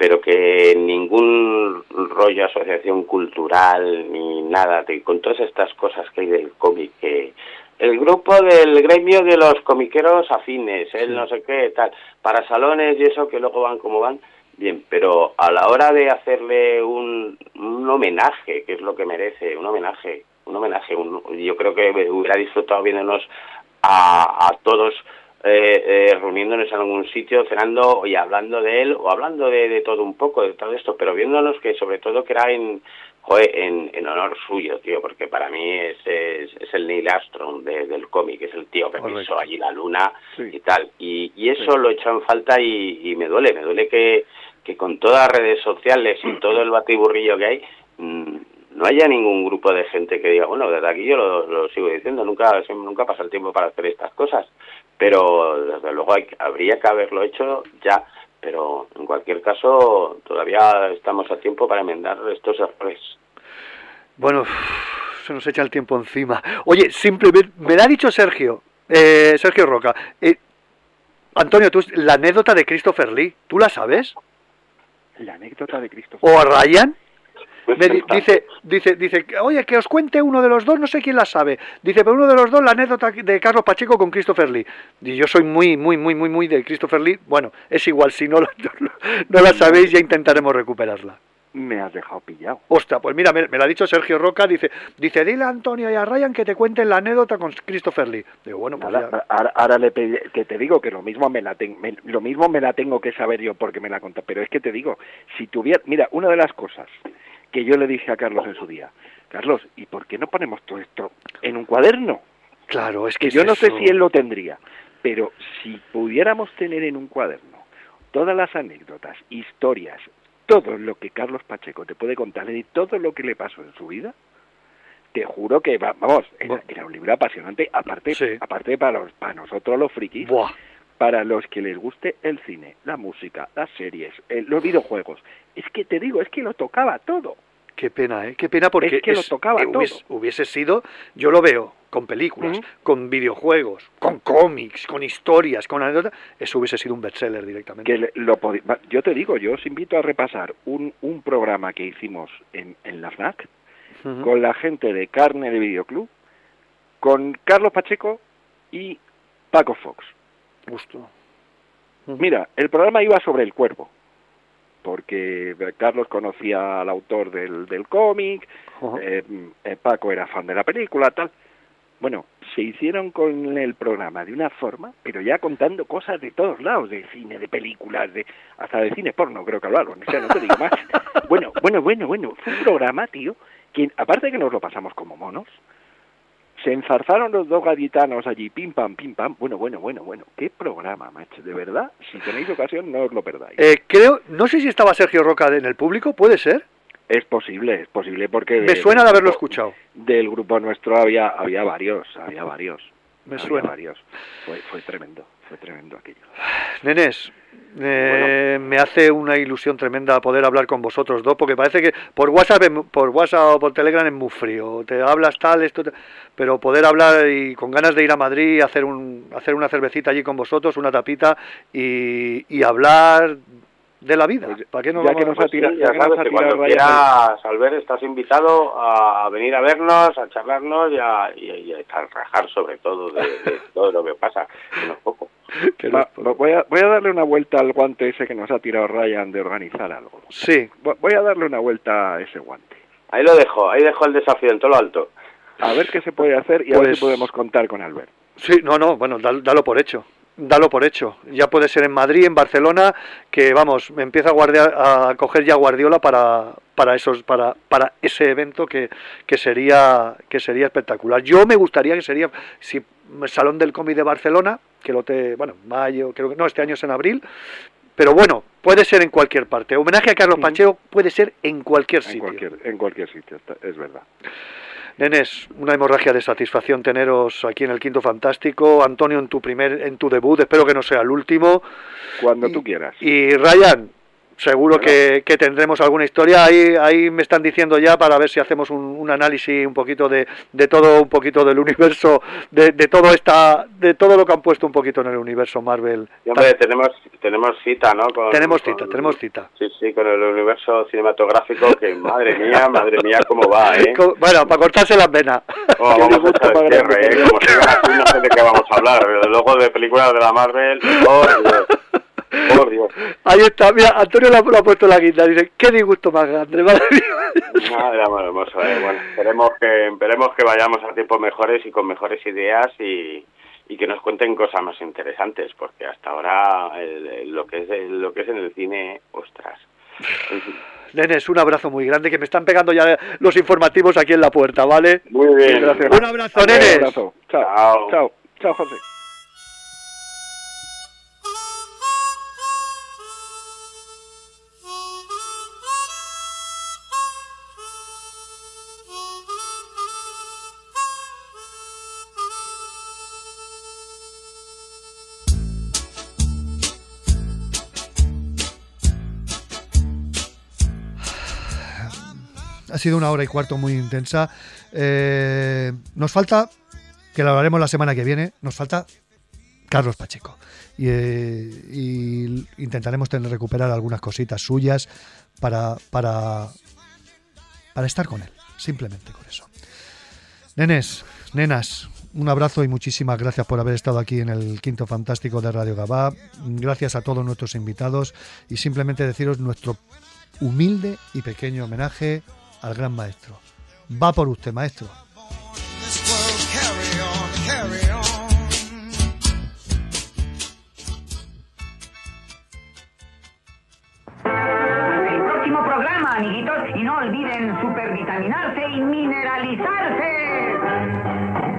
pero que ningún rollo asociación cultural ni nada, de, con todas estas cosas que hay del cómic, que el grupo del gremio de los comiqueros afines, el no sé qué, tal, para salones y eso que luego van como van, bien, pero a la hora de hacerle un, un homenaje, que es lo que merece, un homenaje, un homenaje, un- yo creo que hubiera disfrutado viéndonos a, a todos eh, eh, reuniéndonos en algún sitio, cenando y hablando de él, o hablando de, de todo un poco, de todo esto, pero viéndonos que sobre todo que era en, joder, en, en honor suyo, tío, porque para mí es, es, es el Neil Armstrong de- del cómic, es el tío que Correcto. pisó allí la luna Sí. y tal. Y, y eso lo he hecho en falta y, y me duele, me duele que, que con todas las redes sociales y todo el batiburrillo que hay, mm, no haya ningún grupo de gente que diga, bueno, desde aquí yo lo, lo sigo diciendo, nunca nunca pasa el tiempo para hacer estas cosas, pero desde luego hay, habría que haberlo hecho ya, pero en cualquier caso todavía estamos a tiempo para enmendar estos errores. Bueno, se nos echa el tiempo encima. Oye, simplemente, me la ha dicho Sergio, eh, Sergio Roca. eh, Antonio, tú, la anécdota de Christopher Lee, ¿tú la sabes? La anécdota de Cristo. ¿O a Ryan? Me di- dice, dice, dice, oye, que os cuente uno de los dos, no sé quién la sabe. Dice, pero uno de los dos, la anécdota de Carlos Pacheco con Christopher Lee. Y yo soy muy, muy, muy, muy, muy de Christopher Lee. Bueno, es igual, si no la, no la sabéis, ya intentaremos recuperarla. Me has dejado pillado. Ostras, pues mira, me, me lo ha dicho Sergio Roca, dice, dice, dile a Antonio y a Ryan que te cuenten la anécdota con Christopher Lee. Digo, bueno, pues ya. ahora, ahora le pedí- que te digo que lo mismo me la ten- me- lo mismo me la tengo que saber yo porque me la contó, pero es que te digo, si tuviera, mira, una de las cosas que yo le dije a Carlos en su día, Carlos, ¿y por qué no ponemos todo esto en un cuaderno? Claro, es Que que yo es no sé si él lo tendría, pero si pudiéramos tener en un cuaderno todas las anécdotas, historias, todo lo que Carlos Pacheco te puede contar y todo lo que le pasó en su vida, te juro que va- vamos, era, era un libro apasionante, aparte, Sí. aparte para, los- para nosotros los frikis, Buah. para los que les guste el cine, la música, las series, eh, los videojuegos. Es que te digo, es que lo tocaba todo. Qué pena, ¿eh? Qué pena porque Es que lo tocaba eh, hubiese, todo. hubiese sido, yo lo veo con películas, con videojuegos, con cómics, con historias, con anécdotas, eso hubiese sido un bestseller directamente. que le- lo yo te digo, yo os invito a repasar un, un programa que hicimos en, en la FNAC con la gente de Carne de Videoclub, con Carlos Pacheco y Paco Fox. Justo. Mira, el programa iba sobre el cuervo, porque Carlos conocía al autor del, del cómic, eh, eh, Paco era fan de la película, tal. Bueno, se hicieron con el programa de una forma, pero ya contando cosas de todos lados, de cine, de películas, de hasta de cine porno, creo que hablaron, o sea, no te digo más. Bueno, bueno, bueno, bueno, fue un programa, tío, que aparte de que nos lo pasamos como monos, se enzarzaron los dos gaditanos allí, pim pam, pim pam. Bueno, bueno, bueno, bueno, qué programa, macho, de verdad, si tenéis ocasión no os lo perdáis. Eh, creo, no sé si estaba Sergio Roca en el público, puede ser. Es posible, es posible porque... Me suena de haberlo grupo- escuchado. Del grupo nuestro había había varios, había varios. Me había suena. varios. Fue, fue tremendo, fue tremendo aquello. Nenes, eh, me hace una ilusión tremenda poder hablar con vosotros dos, porque parece que por WhatsApp, por WhatsApp o por Telegram es muy frío. Te hablas tal, esto, pero poder hablar y con ganas de ir a Madrid, hacer un, hacer una cervecita allí con vosotros, una tapita y, y hablar de la vida. Pues ¿Para qué no ya vamos que a- nos sí, ya nos sabes que cuando quieras, Albert, estás invitado a venir a vernos, a charlarnos y a, y a- y a rajar sobre todo de, de todo lo que pasa, que no es poco. que no Va, es poco. voy, a, voy a darle una vuelta al guante ese que nos ha tirado Ryan de organizar algo. Sí, Vo- Voy a darle una vuelta a ese guante. Ahí lo dejo, ahí dejo el desafío en todo lo alto. A ver qué se puede hacer y a ver Pues- si podemos contar con Albert. Sí, no, no, bueno, dal- dalo por hecho. Dalo por hecho. Ya puede ser en Madrid, en Barcelona, que vamos, me empieza a guardiar, a coger ya Guardiola para, para esos, para, para ese evento que, que sería, que sería espectacular. Yo me gustaría que sería, si Salón del Cómic de Barcelona, que lo te, bueno, mayo, creo que no, este año es en abril, pero bueno, puede ser en cualquier parte. Homenaje a Carlos Ujú. Pacheco puede ser en cualquier En sitio. cualquier, en cualquier sitio, es verdad. Nenes, una hemorragia de satisfacción teneros aquí en el Quinto Fantástico. Antonio, en tu primer, en tu debut, espero que no sea el último. Cuando Y- tú quieras. Y Ryan, seguro que, que tendremos alguna historia. Ahí, ahí me están diciendo ya para ver si hacemos un, un análisis un poquito de, de todo, un poquito del universo, de, de todo esta, de todo lo que han puesto un poquito en el universo Marvel. Y, hombre, tenemos, tenemos cita, ¿no? Con- tenemos con- cita, tenemos cita. Sí, sí, con el universo cinematográfico, que madre mía, madre mía, cómo va, ¿eh? Bueno, para cortarse las venas. Oh, vamos a el cierre, ¿eh? Como no sé de qué vamos a hablar. Luego de películas de la Marvel. Por Dios. Ahí está, mira, Antonio lo ha, puesto la guinda. Dice, qué disgusto más grande, madre mía. Madre ver. Bueno, esperemos que, esperemos que vayamos a tiempos mejores y con mejores ideas y, y que nos cuenten cosas más interesantes, porque hasta ahora el- el- lo que es el- lo que es en el cine, ostras. Nenes, un abrazo muy grande que me están pegando ya los informativos aquí en la puerta, ¿vale? Muy bien. Gracias. Un abrazo, Un nenes. abrazo. Chao. Chao. Chao, José. sido una hora y cuarto muy intensa. Eh, nos falta, que lo hablaremos la semana que viene, nos falta Carlos Pacheco. Eh, y, intentaremos tener, recuperar algunas cositas suyas para, para, para estar con él, simplemente con eso. Nenes, nenas, un abrazo y muchísimas gracias por haber estado aquí en el Quinto Fantástico de Radio Gabá. Gracias a todos nuestros invitados y simplemente deciros nuestro humilde y pequeño homenaje al gran maestro. Va por usted, maestro. El próximo programa, amiguitos, y no olviden supervitaminarse y mineralizarse.